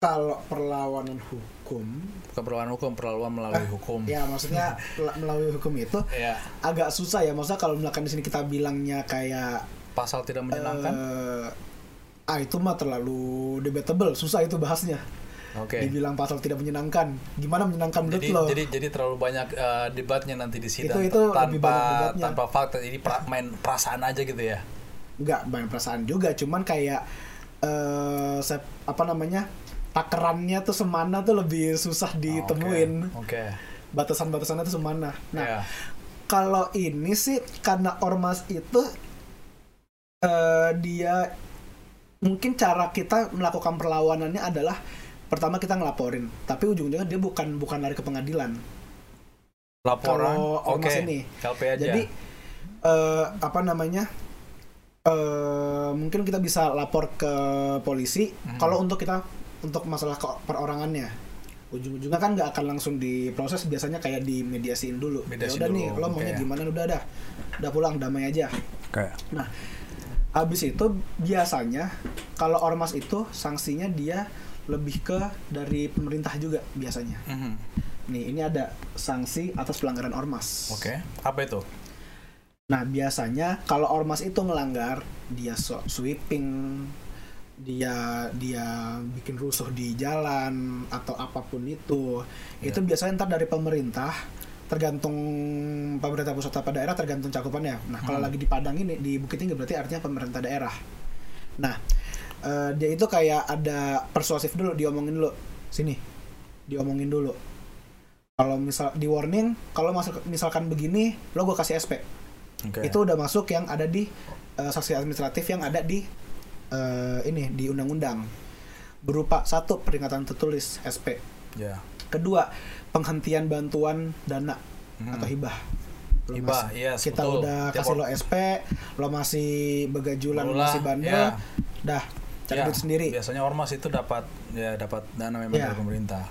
Kalau perlawanan hukum, bukan perlawanan hukum, perlawanan melalui hukum. ya maksudnya melalui hukum itu Ya, agak susah ya. Maksudnya kalau misalkan di sini kita bilangnya kayak pasal tidak menyenangkan. eh, ah itu mah terlalu debatable, susah itu bahasnya. Oke. Dibilang pasal tidak menyenangkan, gimana menyenangkan menurut Jadi, lo? jadi jadi terlalu banyak eh, debatnya nanti di sidang Itu- itu lebih banyak tanpa debatnya. tanpa fakta. Jadi pra- main perasaan aja gitu ya. nggak banyak perasaan juga cuman kayak eh sep- apa namanya takerannya tuh semana tuh lebih susah ditemuin Oke. batasan-batasannya tuh semana nah Ya. kalau ini sih karena ormas itu eh dia mungkin cara kita melakukan perlawanannya adalah pertama kita ngelaporin tapi ujung-ujungnya dia bukan bukan lari ke pengadilan Laporan. Kalau Oke. ormas ini. LP aja. Jadi eh, apa namanya? eh mungkin kita bisa lapor ke polisi Hmm. kalau untuk kita untuk masalah ke- perorangannya. Ujung-ujungnya kan nggak akan langsung diproses biasanya kayak dimediasiin dulu. Ya Mediasi udah nih, lo maunya oke. gimana udah dah. Udah pulang damai aja. Oke. Nah, habis itu biasanya kalau ormas itu sanksinya dia lebih ke dari pemerintah juga biasanya. Mhm. Nih, ini ada sanksi atas pelanggaran ormas. Oke. Apa itu? Nah, biasanya kalau ormas itu melanggar, dia sweeping, dia dia bikin rusuh di jalan atau apa pun itu. Iya. Itu biasanya ntar dari pemerintah tergantung pemerintah pusat apa daerah tergantung cakupannya. Nah, kalau Hmm. lagi di Padang ini di Bukit Tinggi berarti artinya pemerintah daerah. Nah, eh, dia itu kayak ada persuasif dulu diomongin dulu. Sini. Diomongin dulu. Kalau misal di warning, kalau masuk misalkan begini, lo gue kasih SP Oke. itu udah masuk yang ada di eh, sanksi administratif yang ada di eh, ini di undang-undang berupa satu peringatan tertulis SP Ya. kedua penghentian bantuan dana Hmm. atau hibah Lo Hibah, masih- yes, kita betul. udah Tiap kasih lo SP lo masih begajulan lo masih bandel ya. dah cari Ya, duit sendiri Biasanya ormas itu dapat ya dapat dana memang Ya. dari pemerintah.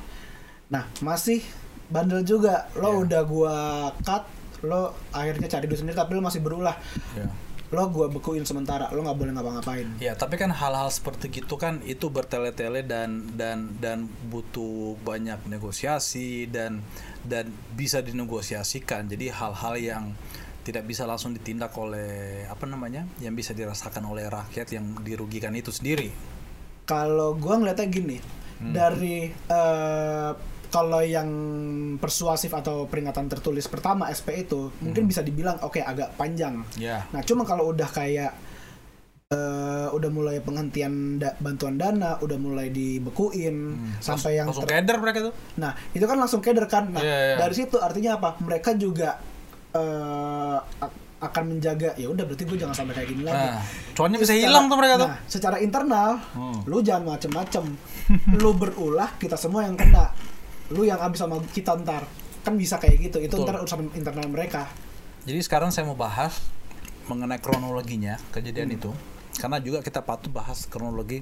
Nah, masih bandel juga. Lo Iya. udah gua cut, lo akhirnya cari duit sendiri tapi lo masih berulah. Ya. Lo gua bekuin sementara, lo nggak boleh ngapa-ngapain. Ya, tapi kan hal-hal seperti gitu kan itu bertele-tele dan dan dan butuh banyak negosiasi dan dan bisa dinegosiasikan. Jadi hal-hal yang tidak bisa langsung ditindak oleh apa namanya? yang bisa dirasakan oleh rakyat yang dirugikan itu sendiri. Kalau gua ngeliatnya gini, Hmm. dari eh, kalau yang persuasif atau peringatan tertulis pertama SP itu mungkin Hmm. bisa dibilang oke agak panjang. Ya. Nah, cuma kalau udah kayak eh, udah mulai penghentian da- bantuan dana, udah mulai dibekuin sampai yang langsung keder mereka tuh. Nah, itu kan langsung keder kan. Nah, Iya, iya. dari situ artinya apa? Mereka juga a- akan menjaga ya udah berarti gue jangan sampai kayak gini lagi. Nah, cuannya bisa Secara- hilang tuh mereka tuh. Nah, secara internal, Hmm. lu jangan macem-macem. lu berulah, kita semua yang kena. Lu yang habis sama kita ntar. Kan bisa kayak gitu. Itu Betul. ntar urusan internal mereka. Jadi sekarang saya mau bahas mengenai kronologinya kejadian itu. Karena juga kita patut bahas kronologi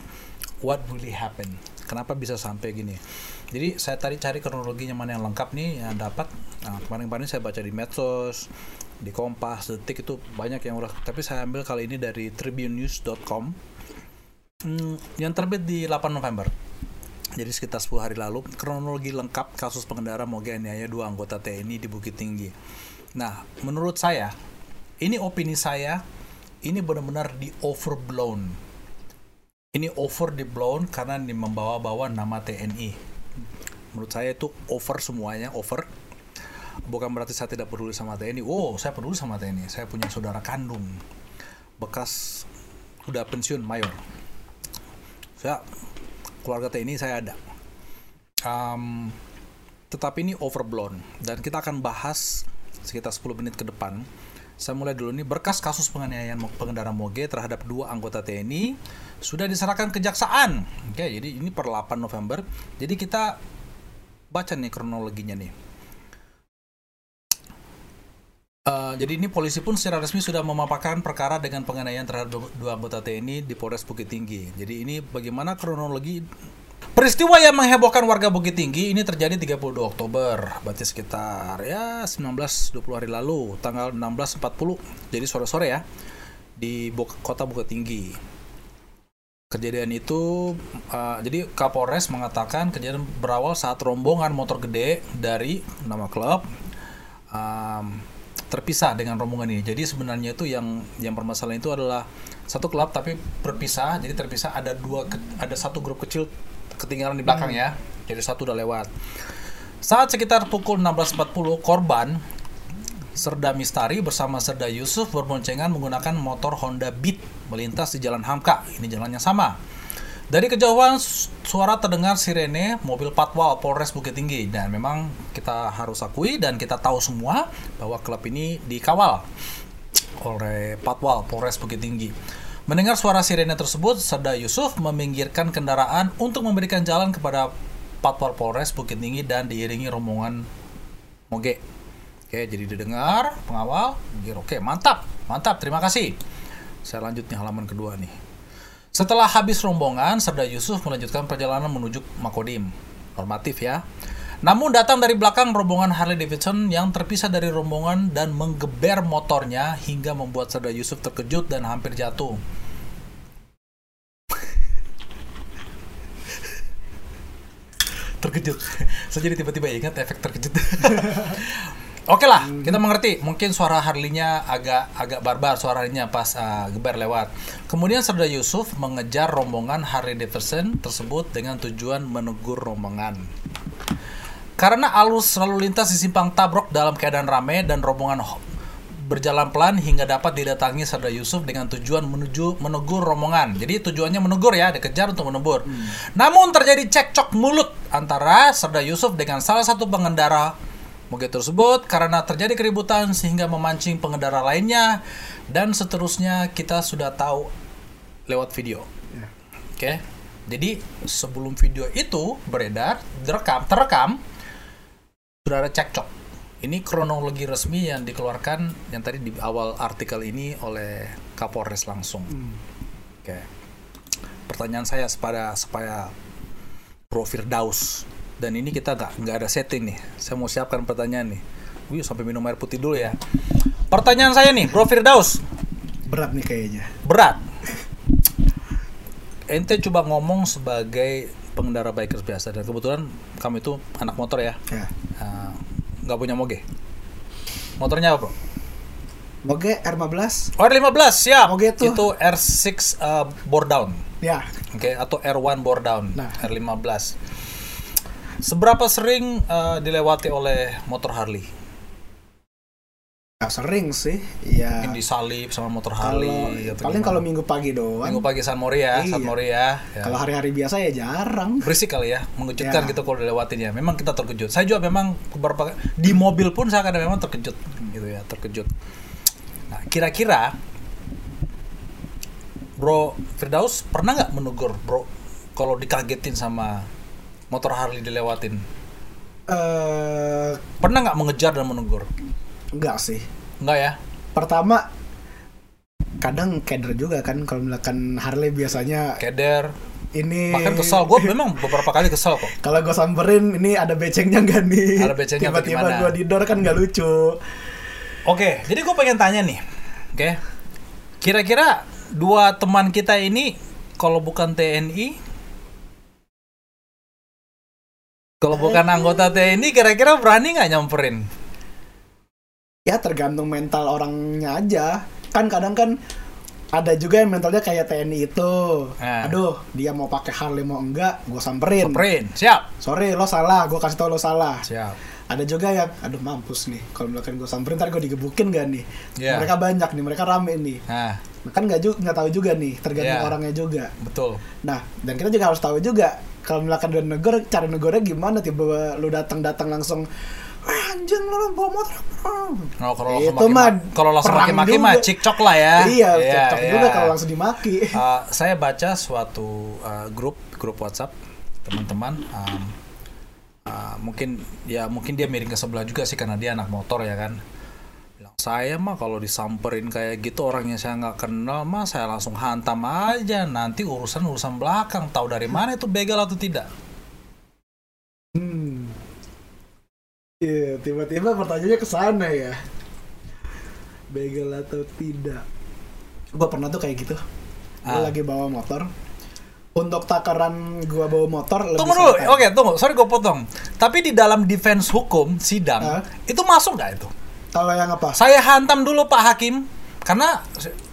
what really happened. Kenapa bisa sampai gini. Jadi saya tadi cari kronologinya mana yang lengkap nih yang dapat. Nah, kemarin-kemarin saya baca di medsos, di Kompas, Detik itu banyak yang udah. Tapi saya ambil kali ini dari tribunenews.com Hmm, yang terbit di 8 November. Jadi sekitar 10 hari lalu, kronologi lengkap kasus pengendara moge aniaya dua anggota TNI di Bukit Tinggi. Nah, menurut saya, ini opini saya, ini benar-benar di overblown. Ini over di blown karena ini membawa-bawa nama TNI. Menurut saya itu over semuanya, over. Bukan berarti saya tidak peduli sama TNI. Wow, saya peduli sama TNI. Saya punya saudara kandung bekas udah pensiun mayor. Saya keluarga TNI saya ada. Um, tetapi ini overblown dan kita akan bahas sekitar 10 menit ke depan. Saya mulai dulu nih berkas kasus penganiayaan pengendara moge terhadap dua anggota TNI sudah diserahkan kejaksaan. Oke, jadi ini per 8 November. Jadi kita baca nih kronologinya nih. Eh, jadi ini polisi pun secara resmi sudah memaparkan perkara dengan penganiayaan terhadap dua, anggota TNI di Polres Bukit Tinggi. Jadi ini bagaimana kronologi peristiwa yang menghebohkan warga Bukit Tinggi ini terjadi 32 Oktober, berarti sekitar ya 19 20 hari lalu, tanggal 16.40. Jadi sore-sore ya di kota Bukit Tinggi. Kejadian itu uh, jadi Kapolres mengatakan kejadian berawal saat rombongan motor gede dari nama klub um, terpisah dengan rombongan ini. Jadi sebenarnya itu yang yang permasalahan itu adalah satu klub tapi berpisah. Jadi terpisah ada dua ada satu grup kecil ketinggalan di belakang ya. Jadi satu udah lewat. Saat sekitar pukul 16.40 korban Serda Mistari bersama Serda Yusuf berboncengan menggunakan motor Honda Beat melintas di Jalan Hamka. Ini jalan yang sama. Dari kejauhan su- suara terdengar sirene mobil patwal Polres Bukit Tinggi dan memang kita harus akui dan kita tahu semua bahwa klub ini dikawal oleh patwal Polres Bukit Tinggi. Mendengar suara sirene tersebut, Serda Yusuf meminggirkan kendaraan untuk memberikan jalan kepada patwal Polres Bukit Tinggi dan diiringi rombongan moge. Oke, jadi didengar pengawal. Oke, mantap, mantap, terima kasih. Saya lanjut nih halaman kedua nih. Setelah habis rombongan, Serda Yusuf melanjutkan perjalanan menuju Makodim. Normatif ya. Namun datang dari belakang rombongan Harley Davidson yang terpisah dari rombongan dan menggeber motornya hingga membuat Serda Yusuf terkejut dan hampir jatuh. terkejut. Saya jadi tiba-tiba ingat efek terkejut. Oke lah, kita mengerti. Mungkin suara Harley-nya agak agak barbar suaranya pas uh, geber lewat. Kemudian Serda Yusuf mengejar rombongan Harley Davidson tersebut dengan tujuan menegur rombongan. Karena alus lalu lintas di simpang Tabrok dalam keadaan ramai dan rombongan berjalan pelan hingga dapat didatangi Serda Yusuf dengan tujuan menuju menegur rombongan. Jadi tujuannya menegur ya, dikejar untuk menegur. Namun terjadi cekcok mulut antara Serda Yusuf dengan salah satu pengendara moge tersebut karena terjadi keributan sehingga memancing pengendara lainnya dan seterusnya kita sudah tahu lewat video. Oke. Jadi sebelum video itu beredar, direkam, terekam sudah ada cekcok. Ini kronologi resmi yang dikeluarkan yang tadi di awal artikel ini oleh Kapolres langsung. Oke. Pertanyaan saya supaya supaya Pro Firdaus dan ini kita nggak nggak ada setting nih. Saya mau siapkan pertanyaan nih. Wih, sampai minum air putih dulu ya. Pertanyaan saya nih, Bro Firdaus, Berat nih kayaknya. berat. Ente coba ngomong sebagai pengendara bikers biasa dan kebetulan kamu itu anak motor ya, Ya. Nggak punya moge. Motornya apa bro? Moge R15. Oh R15 siap. Moge tuh. Itu R6 uh, bore down, Ya. oke atau R1 bore down, Nah. R15. Seberapa sering uh, dilewati oleh motor Harley? Nggak sering sih. Ya. Mungkin disalip sama motor Kalau Harley atau paling gimana? kalau minggu pagi doang. Minggu pagi San Mori ya, San Iya. Mori ya. Ya. Kalau hari-hari biasa ya jarang. berisik kali ya, mengejutkan Ya. gitu kalau dilewatin ya. Memang kita terkejut. Saya juga memang beberapa di mobil pun saya kadang memang terkejut gitu ya, terkejut. Nah, kira-kira Bro Firdaus pernah nggak menegur Bro kalau dikagetin sama motor Harley dilewatin? Eh, Pernah nggak mengejar dan menegur? enggak sih. Enggak ya? Pertama kadang keder juga kan kalau misalkan Harley biasanya Keder, ini bahkan kesal. Gue memang beberapa kali kesal kok. kalau gue samperin ini ada becengnya nggak nih Ada becengnya tiba-tiba gue didor kan nggak lucu Oke, jadi gue pengen tanya nih, oke, kira-kira dua teman kita ini kalau bukan TNI, kalau bukan anggota TNI, kira-kira berani nggak nyamperin? ya tergantung mental orangnya aja kan kadang kan ada juga yang mentalnya kayak TNI itu Ah. aduh dia mau pakai Harley mau enggak gue samperin Nyamperin, siap, sorry lo salah gue kasih tau lo salah siap. ada juga yang aduh mampus nih kalau misalkan gue samperin ntar gue digebukin gak nih Iya. mereka banyak nih mereka rame nih Nah, kan nggak juga nggak tahu juga nih tergantung Iya. orangnya juga betul. nah dan kita juga harus tahu juga kalau misalkan udah negor cara negornya gimana tiba lu datang datang langsung "Wah, anjing lu bawa motor Oh, kalau Itu mah kalau langsung maki-maki mah juga. cekcok lah ya. iya Iya, cocok iya. juga kalau langsung dimaki Uh, saya baca suatu uh, grup grup WhatsApp teman-teman um, uh, mungkin ya mungkin dia miring ke sebelah juga sih karena dia anak motor ya kan saya mah kalau disamperin kayak gitu orangnya saya nggak kenal mah saya langsung hantam aja nanti urusan urusan belakang tahu dari mana itu begal atau tidak Hmm. Iya, tiba-tiba pertanyaannya ke sana ya. Begal atau tidak? Gua pernah tuh kayak gitu. Gua Ah. lagi bawa motor. Untuk takaran gua bawa motor lebih tunggu dulu oke tunggu sorry gue potong tapi di dalam defense hukum sidang Ah. itu masuk nggak itu Kalau yang apa? Saya hantam dulu Pak Hakim karena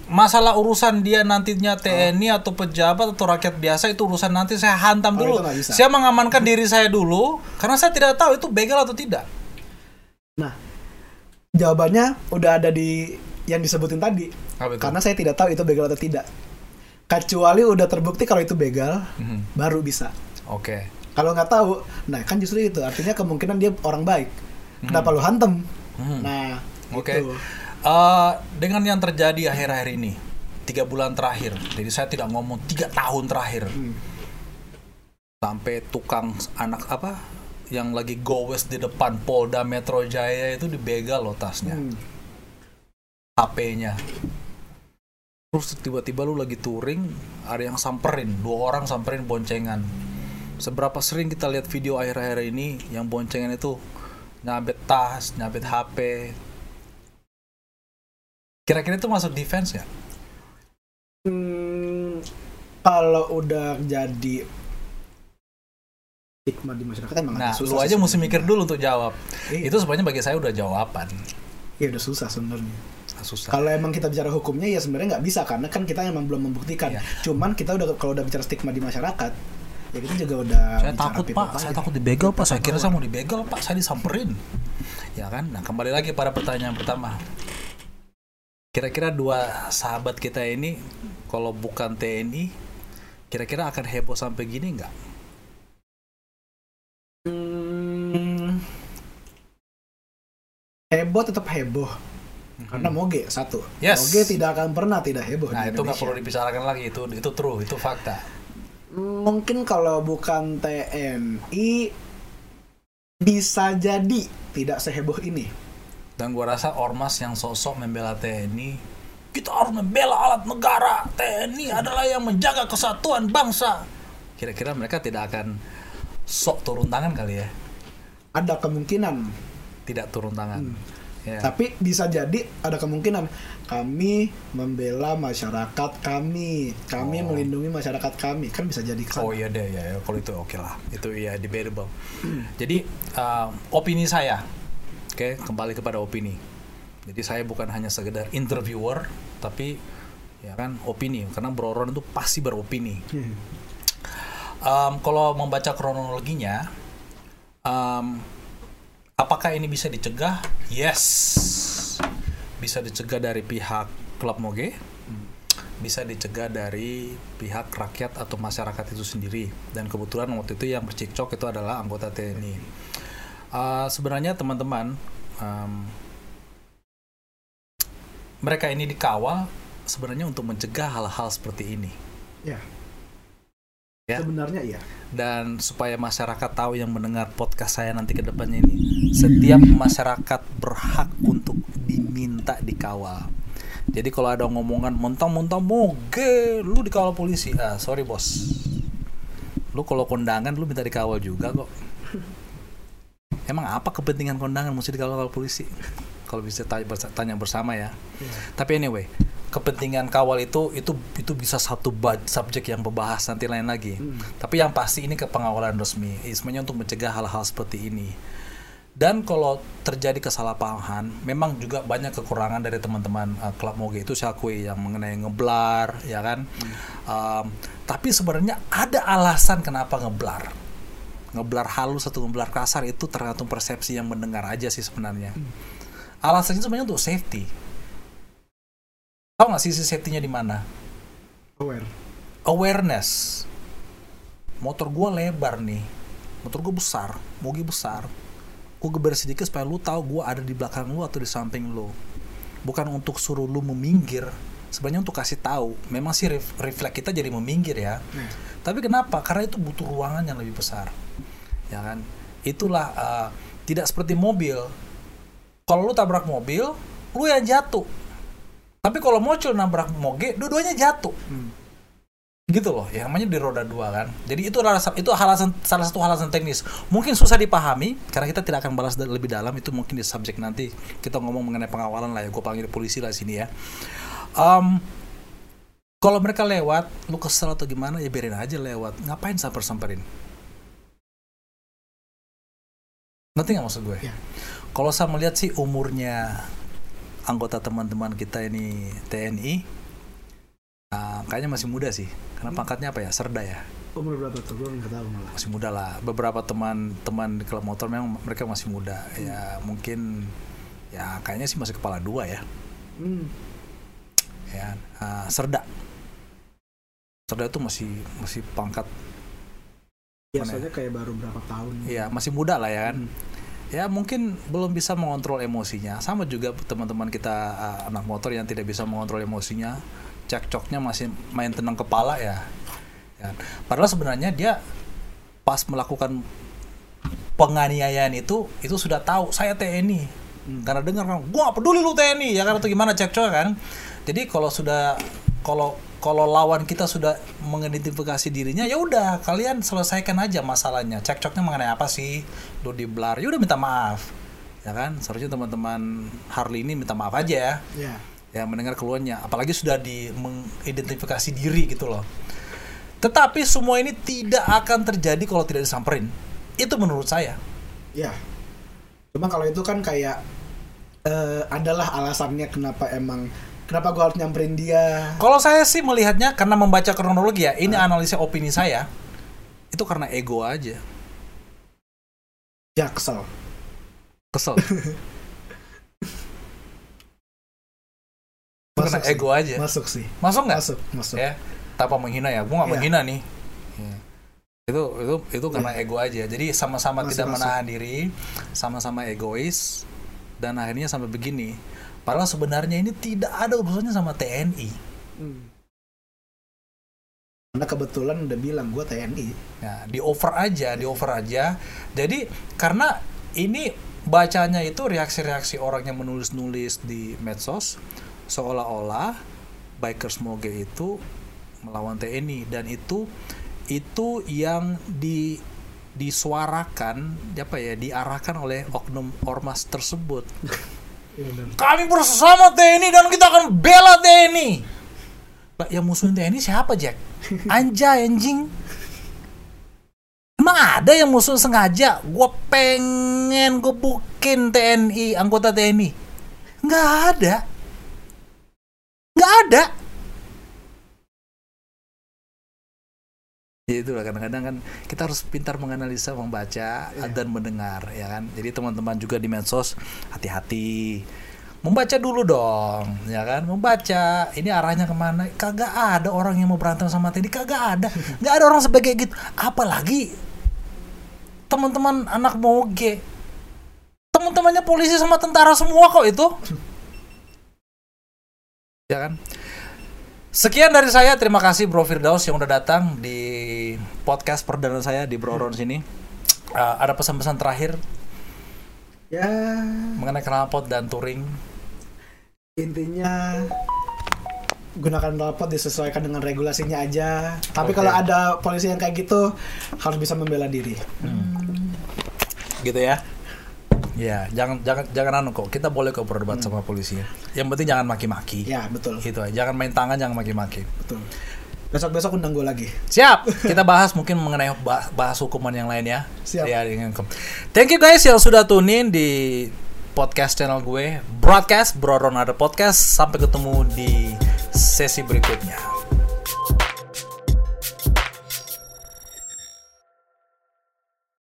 masalah urusan dia nantinya TNI atau pejabat atau rakyat biasa itu urusan nanti saya hantam Oh, dulu. Saya mengamankan diri saya dulu karena saya tidak tahu itu begal atau tidak. Nah, jawabannya udah ada di yang disebutin tadi. Apa itu? Karena saya tidak tahu itu begal atau tidak. Kecuali udah terbukti kalau itu begal, Mhm. baru bisa. Oke. Kalau nggak tahu, nah kan justru itu artinya kemungkinan dia orang baik. Kenapa lu hantem? Mhm. Nah, Oke. gitu. Eh, dengan yang terjadi akhir-akhir ini, tiga bulan terakhir, jadi saya tidak ngomong tiga tahun terakhir, Hmm. sampai tukang anak apa yang lagi gowes di depan Polda Metro Jaya itu dibegal loh tasnya. Hmm. HP-nya. Terus tiba-tiba lu lagi touring, ada yang samperin, dua orang samperin boncengan. Seberapa sering kita lihat video akhir-akhir ini yang boncengan itu nyabet tas, nyabet HP. Kira-kira itu masuk defense ya? Hmm, kalau udah jadi stigma di masyarakat emang Nah, agak lu susah aja mesti mikir dulu untuk jawab. Iya. Itu sebenarnya bagi saya udah jawaban. Iya udah susah sebenarnya. Susah. Kalau emang kita bicara hukumnya ya sebenarnya nggak bisa karena kan kita emang belum membuktikan. Iya. Cuman kita udah kalau udah bicara stigma di masyarakat, ya kita juga udah. saya takut pak, saya takut dibegal pak. Saya kira saya mau dibegal pak, saya disamperin. Ya kan? Nah kembali lagi pada pertanyaan pertama. Kira-kira dua sahabat kita ini, kalau bukan TNI, kira-kira akan heboh sampai gini nggak? Hmm, heboh tetap heboh. Karena moge satu. Hmm. Yes. Moge tidak akan pernah tidak heboh. Nah di itu nggak perlu dibicarakan lagi, itu itu true, itu fakta. Mungkin kalau bukan TNI bisa jadi tidak seheboh ini. Dan gua rasa ormas yang sosok membela TNI, kita harus membela alat negara. TNI adalah yang menjaga kesatuan bangsa. Kira-kira mereka tidak akan sok turun tangan kali ya? Ada kemungkinan, Tidak turun tangan. Ya. tapi bisa jadi ada kemungkinan kami membela masyarakat kami, kami Oh. melindungi masyarakat kami, kan bisa jadi ke sana. Oh iya deh ya, ya. kalau itu oke lah, itu ya debatable. Jadi uh, opini saya, oke kembali kepada opini. Jadi saya bukan hanya sekedar interviewer, tapi ya kan opini, karena Broron itu pasti beropini. Hmm. Um, kalau membaca kronologinya, um, apakah ini bisa dicegah? Yes. bisa dicegah dari pihak klub moge, bisa dicegah dari pihak rakyat atau masyarakat itu sendiri. Dan kebetulan waktu itu yang bercekcok itu adalah anggota TNI. Uh, sebenarnya teman-teman, um, mereka ini dikawal sebenarnya untuk mencegah hal-hal seperti ini. Ya. Ya. Sebenarnya iya. dan supaya masyarakat tahu yang mendengar podcast saya nanti ke depannya ini setiap masyarakat berhak untuk diminta dikawal. Jadi kalau ada ngomongan mentang-mentang moge lu dikawal polisi. Ah sorry bos. Lu kalau kondangan lu minta dikawal juga kok. Emang apa kepentingan kondangan mesti dikawal polisi? Kalau bisa tanya, bersa- tanya bersama ya. Tapi anyway kepentingan kawal itu itu itu bisa satu subjek yang membahas nanti lain lagi. Tapi yang pasti ini ke pengawalan resmi. Sebenarnya untuk mencegah hal-hal seperti ini. Dan kalau terjadi kesalahpahaman, memang juga banyak kekurangan dari teman-teman uh, klub moge itu saya akui yang mengenai ngeblar, ya kan. Um, tapi sebenarnya ada alasan kenapa ngeblar. Ngeblar halus atau ngeblar kasar itu tergantung persepsi yang mendengar aja sih sebenarnya. Alasannya sebenarnya untuk safety. Tahu nggak sisi safety-nya di mana? Aware. Awareness. Motor gua lebar nih. Motor gua besar, mogi besar. Gua geber sedikit supaya lu tahu gua ada di belakang lu atau di samping lu. Bukan untuk suruh lu meminggir. Sebenarnya untuk kasih tahu. Memang sih ref- refleks kita jadi meminggir ya. Tapi kenapa? Karena itu butuh ruangan yang lebih besar. Ya kan? Itulah uh, tidak seperti mobil. Kalau lu tabrak mobil, lu yang jatuh. Tapi kalau muncul nabrak moge, dua-duanya jatuh. Gitu loh, yang namanya di roda dua kan. Jadi itu alasan itu alasan salah satu alasan teknis. Mungkin susah dipahami karena kita tidak akan balas lebih dalam itu mungkin di subjek nanti kita ngomong mengenai pengawalan lah ya. Gue panggil polisi lah sini ya. Em, kalau mereka lewat, lu kesel atau gimana ya biarin aja lewat. Ngapain samper-samperin? Nanti nggak maksud gue? Ya. Kalau saya melihat sih umurnya anggota teman-teman kita ini TNI, ah, kayaknya masih muda sih. Karena pangkatnya apa ya? Serda ya. Umur berapa tuh? Gue nggak tahu malah. Masih muda lah. Beberapa teman-teman di klub motor memang mereka masih muda. Ya mungkin ya kayaknya sih masih kepala dua ya. Hmm. Ya, ah, Serda. Serda itu masih masih pangkat Biasanya kayak baru berapa tahun. Iya, masih muda lah ya kan. Hmm. Ya mungkin belum bisa mengontrol emosinya. Sama juga teman-teman kita uh, anak motor yang tidak bisa mengontrol emosinya. Cekcoknya masih main tenang kepala ya. Ya. Padahal sebenarnya dia pas melakukan penganiayaan itu itu sudah tahu saya TNI. Karena dengar kan, gua peduli lu TNI ya kan atau gimana cekcok kan. Jadi kalau sudah kalau kalau lawan kita sudah mengidentifikasi dirinya ya udah kalian selesaikan aja masalahnya. Cekcoknya mengenai apa sih? Lu di blar ya udah minta maaf. Ya kan? Seharusnya teman-teman Harley ini minta maaf aja ya. Ya. ya mendengar keluhannya. Apalagi sudah di mengidentifikasi diri gitu loh. Tetapi semua ini tidak akan terjadi kalau tidak disamperin. Itu menurut saya. Ya. Cuma kalau itu kan kayak eh, adalah alasannya kenapa emang kenapa gue harus nyamperin dia. kalau saya sih melihatnya karena membaca kronologi ya ini analisa opini saya itu karena ego aja Ya kesel. kesel Itu karena Masuk sih. ego aja Masuk sih. masuk nggak Masuk, masuk. ya tanpa menghina ya gua nggak Iya. menghina nih Ya. itu itu itu karena ego aja jadi sama-sama Masuk, tidak masuk. menahan diri sama-sama egois dan akhirnya sampai begini padahal sebenarnya ini tidak ada urusannya sama TNI Hmm. Karena kebetulan udah bilang gue TNI. ya di over aja di over aja jadi karena ini bacanya itu reaksi-reaksi orang yang menulis-nulis di medsos seolah-olah bikers moge itu melawan TNI dan itu itu yang di disuarakan apa ya diarahkan oleh oknum ormas tersebut. kami bersama TNI dan kita akan bela TNI lah yang musuhin TNI siapa Jack anjay anjing Emang ada yang musuh sengaja? Gue pengen gebukin TNI, anggota TNI. Nggak ada. Nggak ada. Ya itulah kadang-kadang kan kita harus pintar menganalisa, membaca dan mendengar ya kan. Jadi teman-teman juga di medsos hati-hati. membaca dulu dong, ya kan? Membaca, ini arahnya ke mana? Kagak ada orang yang mau berantem sama Teddy, kagak ada. Nggak ada orang sebagai gitu. Apalagi teman-teman anak moge, teman-temannya polisi sama tentara semua kok itu. Ya kan? Sekian dari saya, terima kasih Bro Firdaus yang udah datang di podcast perdana saya di Bro Ron sini. Uh, ada pesan-pesan terakhir Ya, mengenai knalpot dan touring? intinya gunakan knalpot disesuaikan dengan regulasinya aja. Tapi Oke. kalau ada polisi yang kayak gitu harus bisa membela diri. gitu ya ya jangan jangan jangan anu kok. Kita boleh kok berdebat sama polisi. Yang penting jangan maki-maki. Ya, betul. gitu aja. Jangan main tangan jangan maki-maki. Betul. Besok-besok undang gue lagi. siap. Kita bahas mungkin mengenai bah- bahas hukuman yang lain ya. Siap. ya dengan thank you guys yang sudah tune in di podcast channel gue broadcast Bro Ron ada podcast. Sampai ketemu di sesi berikutnya